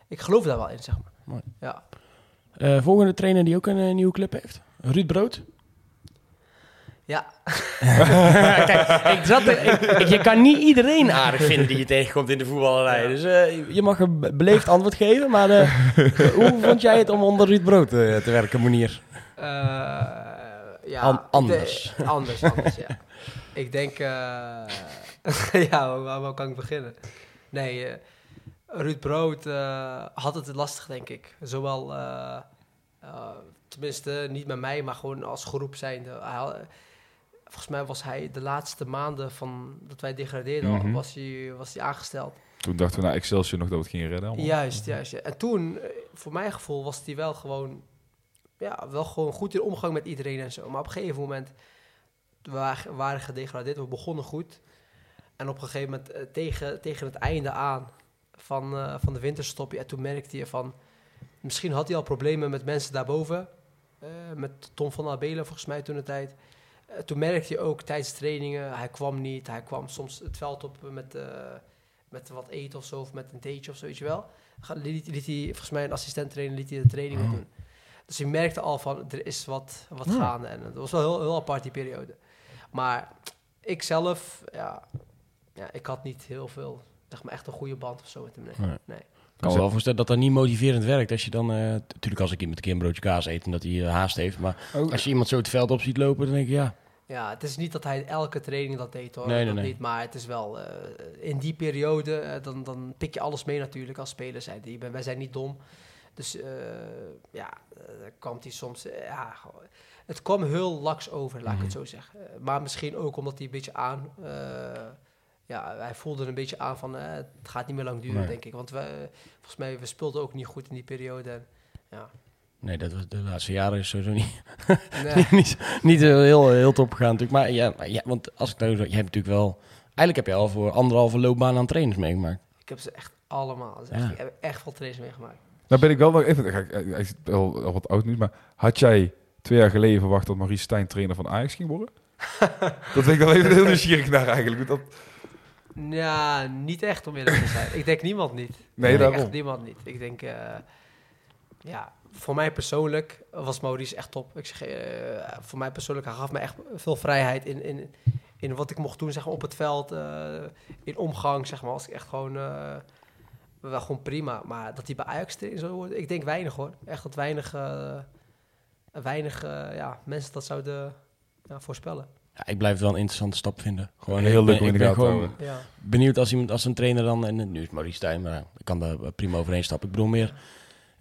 Ik geloof daar wel in, zeg maar. Mooi. Ja. Volgende trainer die ook een nieuwe club heeft? Ruud Brood? Ja, Kijk, ik zat er, ik- ik- je kan niet iedereen aardig vinden die je tegenkomt in de voetballerij. Ja. Dus eh, je mag een be- beleefd antwoord geven. Maar eh, hoe vond jij het om onder Ruud Brood eh, te werken, Monier? Eh, ja, An- anders. anders, anders, ja. Ik denk, eh, ja, waar, waar kan ik beginnen? Nee, eh, Ruud Brood eh, had het lastig, denk ik. Zowel, eh, eh, tenminste, niet met mij, maar gewoon als groep zijnde. Volgens mij was hij de laatste maanden van dat wij degradeerden, Mhm. was, hij, was hij aangesteld. Toen dachten we na Excelsior nog dat we het gingen redden. allemaal. Juist, juist. En toen, eh, voor mijn gevoel, was hij wel gewoon, ja, wel gewoon goed in omgang met iedereen en zo. Maar op een gegeven moment, we wa- waren gedegradeerd, we begonnen goed. En op een gegeven moment, eh, tegen, tegen het einde aan van, eh, van de winterstop, ja, toen merkte je van, misschien had hij al problemen met mensen daarboven. met Tom van Abelen volgens mij toen de tijd. Eh, toen merkte je ook tijdens trainingen, hij kwam niet. Hij kwam soms het veld op met, eh, met wat eten of zo, of met een theetje of zo, weet je wel. Liet, liet hij, volgens mij een assistent trainer, liet hij de trainingen Oh. doen. Dus je merkte al van, er is wat, wat Ja. gaande. En dat was wel heel, heel apart die periode. Maar ik zelf, ja, ja, ik had niet heel veel, zeg maar echt een goede band of zo met hem. Nee. Nee. nee. Ik kan me wel voorstellen dat dat niet motiverend werkt. Als je dan, eh natuurlijk als ik iemand een keer een broodje kaas eet en dat hij eh, haast heeft. Maar Oh, als je iemand zo het veld op ziet lopen, dan denk ik ja. Ja, het is niet dat hij elke training dat deed hoor. Nee, nee, dat nee. Niet, maar het is wel eh, in die periode, eh, dan, dan pik je alles mee natuurlijk als speler zijn. Die, wij zijn niet dom. Dus eh, ja, eh, kwam hij soms. eh, ja, het kwam heel laks over, laat ik Mhm. het zo zeggen. Eh, maar misschien ook omdat hij een beetje aan. Ja, hij voelde een beetje aan van eh, het gaat niet meer lang duren, Nee. denk ik. Want we, volgens mij, we speelden ook niet goed in die periode. En, ja. Nee, dat was de laatste jaren is sowieso niet, Nee. niet, niet heel, heel, heel top gegaan natuurlijk. Maar ja, maar ja, want als ik nou zo... Je hebt natuurlijk wel... Eigenlijk heb je al voor anderhalve loopbaan aan trainers meegemaakt. Ik heb ze echt allemaal. Dus Ja. echt, ik heb echt veel trainers meegemaakt. Nou ben ik wel nog even, hij is wel al wat oud nu, maar had jij twee jaar geleden verwacht dat Maurice Stijn trainer van Ajax ging worden? dat ben ik dan even heel nieuwsgierig naar eigenlijk. Dat, Ja, niet echt om eerlijk te zijn. ik denk niemand niet. Nee, ik daarom. echt niemand niet. Ik denk, eh, ja, voor mij persoonlijk was Maurice echt top. Ik zeg, eh, voor mij persoonlijk, hij gaf me echt veel vrijheid in, in, in wat ik mocht doen, zeg maar, op het veld, eh, in omgang, zeg maar, als ik echt gewoon, wel gewoon prima. Maar dat hij bij Ajax trainer zou worden, ik denk weinig hoor. Echt dat weinig, weinig ja, mensen dat zouden ja, voorspellen. Ja, ik blijf het wel een interessante stap vinden. Gewoon Heel leuk om in de gaten te gewoon houden. Ja. benieuwd als iemand als een trainer dan... En nu is Maurice Stijn, maar ik kan daar prima overheen stappen. Ik bedoel meer...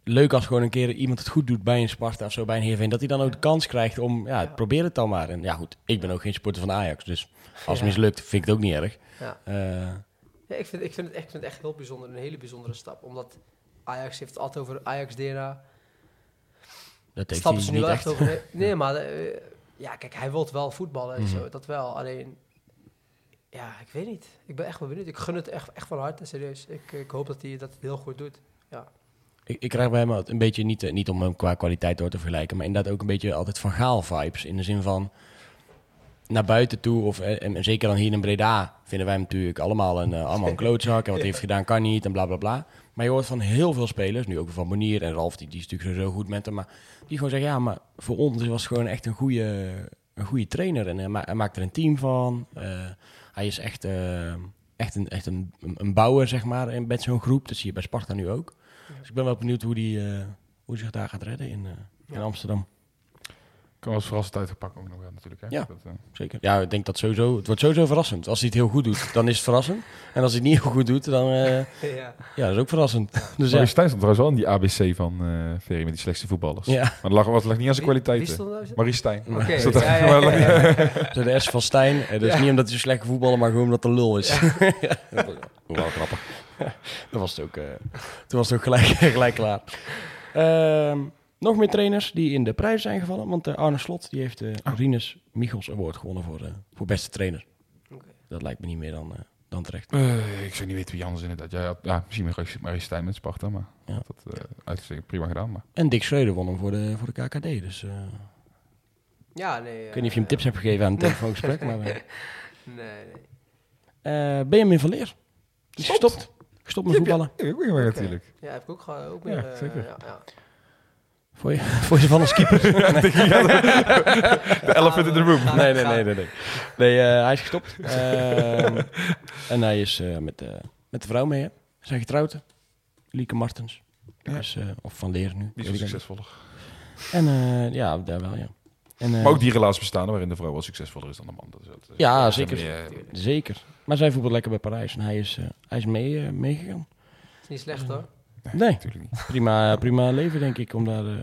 Leuk als gewoon een keer iemand het goed doet bij een Sparta of zo, bij een Heerenveen. Dat hij dan ook de kans krijgt om, ja, Ja. probeer het dan maar. En ja goed, ik ben ook geen supporter van Ajax. Dus als het mislukt, vind ik het ook niet erg. Ja. Eh, Ja, ik, vind, ik, vind het echt, ik vind het echt heel bijzonder, een hele bijzondere stap. Omdat Ajax heeft het altijd over Ajax-DNA. dat heeft Stappen hij ze nu echt. echt over... Nee, maar eh, ja, kijk, hij wil wel voetballen en Mhm. zo, dat wel. Alleen, ja, ik weet niet. Ik ben echt wel benieuwd. Ik gun het echt, echt van harte, serieus. Ik, ik hoop dat hij dat heel goed doet. Ik, ik krijg bij hem altijd een beetje, niet, eh, niet om hem qua kwaliteit door te vergelijken, maar inderdaad ook een beetje altijd van Gaal vibes. In de zin van naar buiten toe, of eh, en, en zeker dan hier in Breda, vinden wij hem natuurlijk allemaal een, eh, allemaal een klootzak. En wat hij heeft gedaan kan niet en bla bla bla. Maar je hoort van heel veel spelers, nu ook van Monier en Ralf, die, die is natuurlijk zo goed met hem, maar die gewoon zeggen, ja, maar voor ons was gewoon echt een goede, een goede trainer. En hij, ma- hij maakt er een team van. Eh, hij is echt, eh, echt, een, echt een, een bouwer, zeg maar, en met zo'n groep. Dat zie je bij Sparta nu ook. Dus ik ben wel benieuwd hoe die, eh, hoe die zich daar gaat redden in, eh, in. Amsterdam. Kan als verrassend uitgepakt ook nog wel natuurlijk. Hè? Ja. Dat, eh, Zeker. Ja, ik denk dat sowieso. Het wordt sowieso verrassend. Als hij het heel goed doet, dan is het verrassend. En als hij het niet heel goed doet, dan eh, ja. ja, dat is ook verrassend. Dus Maurice ja. Stijn stond trouwens wel in die ABC van eh Ferry met die slechtste voetballers. ja. Maar het lag, het lag niet aan zijn kwaliteiten. er nou? Maurice Stijn. Oké, Stond er- ja, ja, ja, ja, ja. Zo de S van Stijn. Dat is Ja. niet omdat hij slecht voetballen, maar gewoon omdat de lul is. Ja. dat was wel grappig. dat was het ook. eh, toen was het ook gelijk, gelijk klaar. Ehm, nog meer trainers die in de prijs zijn gevallen. Want eh, Arne Slot die heeft de Oh. Rinus Michels Award gewonnen voor, eh, voor beste trainer. Oké. Dat lijkt me niet meer dan, eh, dan terecht. Eh, ik zou niet weten wie anders inderdaad. Ja, ja, ja misschien Maurice Maurice Stijn met Sparta, maar Ja. dat uh, uitstekend prima gedaan. Maar. En Dick Schreuder won hem voor de, voor de KKD. Dus eh, Ja, nee. ik weet niet of je hem tips hebt gegeven aan het telefoongesprek. maar, Nee, nee. eh, Benjamin van Leer. Die is gestopt. Gestopt met voetballen. Ja, ja, natuurlijk. Ja, heb ik ook, ook Ja, meer... zeker. ja, ja. Voor je, voor je van als keeper? De elephant in the room. nee, nee, nee, nee. Nee, nee eh, hij is gestopt. Ehm, en hij is eh, met, de met de vrouw mee, hè. Ze zijn getrouwd. Lieke Martens. Ja. Dus, eh, of Van Leer nu. Die is succesvoller. En eh, ja, daar wel, ja. En, eh, Maar ook die relatie bestaan waarin de vrouw wel succesvoller is dan de man. Dat is, dat is- Ja, zeker. meer, eh, Zeker. Maar zij voetbalt lekker bij Parijs. En hij is, eh, hij is mee, eh, meegegaan. is niet slecht hoor. Nee, natuurlijk niet. prima, prima leven denk ik. Om daar, eh,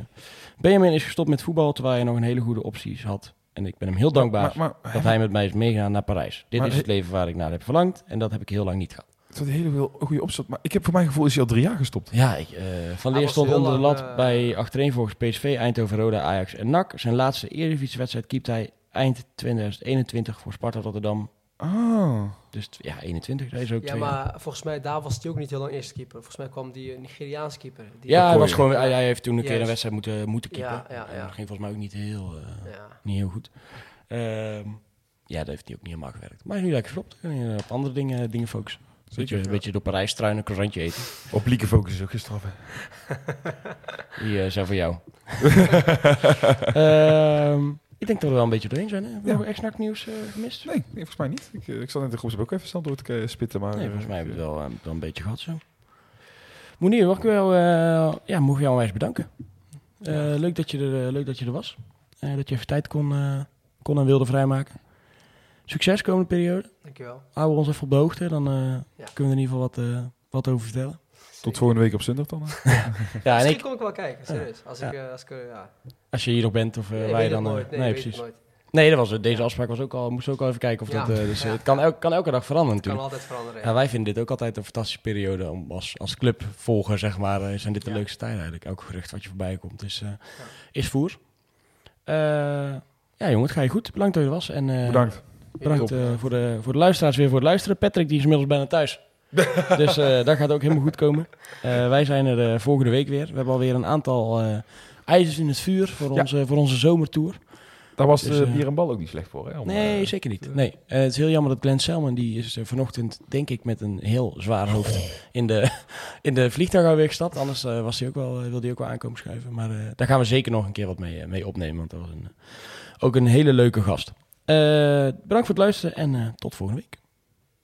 Benjamin is gestopt met voetbal terwijl hij nog een hele goede opties had. En ik ben hem heel dankbaar Maar, maar, dat hij met mij is meegegaan naar Parijs. Dit Maar is het leven waar ik naar heb verlangd. En dat heb ik heel lang niet gehad. Het is een hele veel goede opzet. Maar ik heb voor mijn gevoel is hij al drie jaar gestopt. Ja, ik, eh, Van Leer stond onder de lat eh, bij achtereenvolgens PSV, Eindhoven, Roda, Ajax en NAC. Zijn laatste Eredivisie-wedstrijd keept hij eind 2021 voor Sparta Rotterdam. Ah. Dus ja, 21, dat is ook Ja, twee jaar. maar volgens mij daar was hij ook niet heel lang eerste keeper. Volgens mij kwam die eh, Nigeriaanse keeper. Die Ja, hij, was gewoon, hij, hij heeft toen een keer een wedstrijd moeten, moeten keepen. Ja, ja, ja. Dat ging volgens mij ook niet heel, eh, Ja. niet heel goed. Ehm, ja, dat heeft hij ook niet helemaal gewerkt. Maar nu lekker gestopt. Kun je op andere dingen, dingen focussen. Beetje, ja. een beetje door Parijs struinen, een croissantje eten. Op Lieke Focus is ook gestraft. hè. Die eh, zijn voor jou. Ehm, ik denk dat we wel een beetje doorheen zijn. Hè? Hebben we Ja. nog echt nieuws eh, gemist? Nee, nee, volgens mij niet. Ik, eh, ik zal in de groep ook even snel door te spitten. Maar, Nee, eh, volgens mij hebben we het wel, wel een beetje gehad zo. Monier, mag ik wel, eh, ja, mogen jou onwijs bedanken. Eh, leuk, dat je er, leuk dat je er was. Dat je even tijd kon, eh, kon en wilde vrijmaken. Succes komende periode. Dankjewel. Houden we ons even op de hoogte. Dan eh, Ja. kunnen we er in ieder geval wat, eh, wat over vertellen. Tot volgende week op zondag dan. Ja, en Misschien ik, kom ik wel kijken, serieus. Als ik, eh, als ik, eh, ja. als je hier nog bent of eh, Nee, het dan... nooit. Nee, het precies. nooit. Nee, dat was het. Deze afspraak was ook al, moest ook al even kijken of Ja. dat... eh, dus Ja. het kan, elk, kan elke dag veranderen Kan natuurlijk. altijd veranderen. Ja, wij vinden dit ook altijd een fantastische periode om als, als clubvolger, zeg maar, zijn dit de Ja. leukste tijden eigenlijk. Elk gerucht wat je voorbij komt is, eh, is voer. Eh, ja, jongen, het ga je goed. Bedankt dat je er was. En, eh, Bedankt. Bedankt voor, de, voor de luisteraars weer voor het luisteren. Patrick die is inmiddels bijna thuis. dus eh dat gaat ook helemaal goed komen. Eh, wij zijn er eh, volgende week weer. We hebben alweer een aantal ijzers in het vuur voor, Ja. onze, voor onze zomertour. Daar was Dus, de bier en bal ook niet slecht voor. Hè, om, Nee, zeker niet. Nee, het is heel jammer dat Glenn Selman, die is vanochtend, denk ik, met een heel zwaar hoofd in de, in de vliegtuig alweer gestapt. Anders was hij ook wel, wilde hij ook wel aankomen schuiven. Maar daar gaan we zeker nog een keer wat mee, mee opnemen, want dat was een, ook een hele leuke gast. Bedankt voor het luisteren en tot volgende week.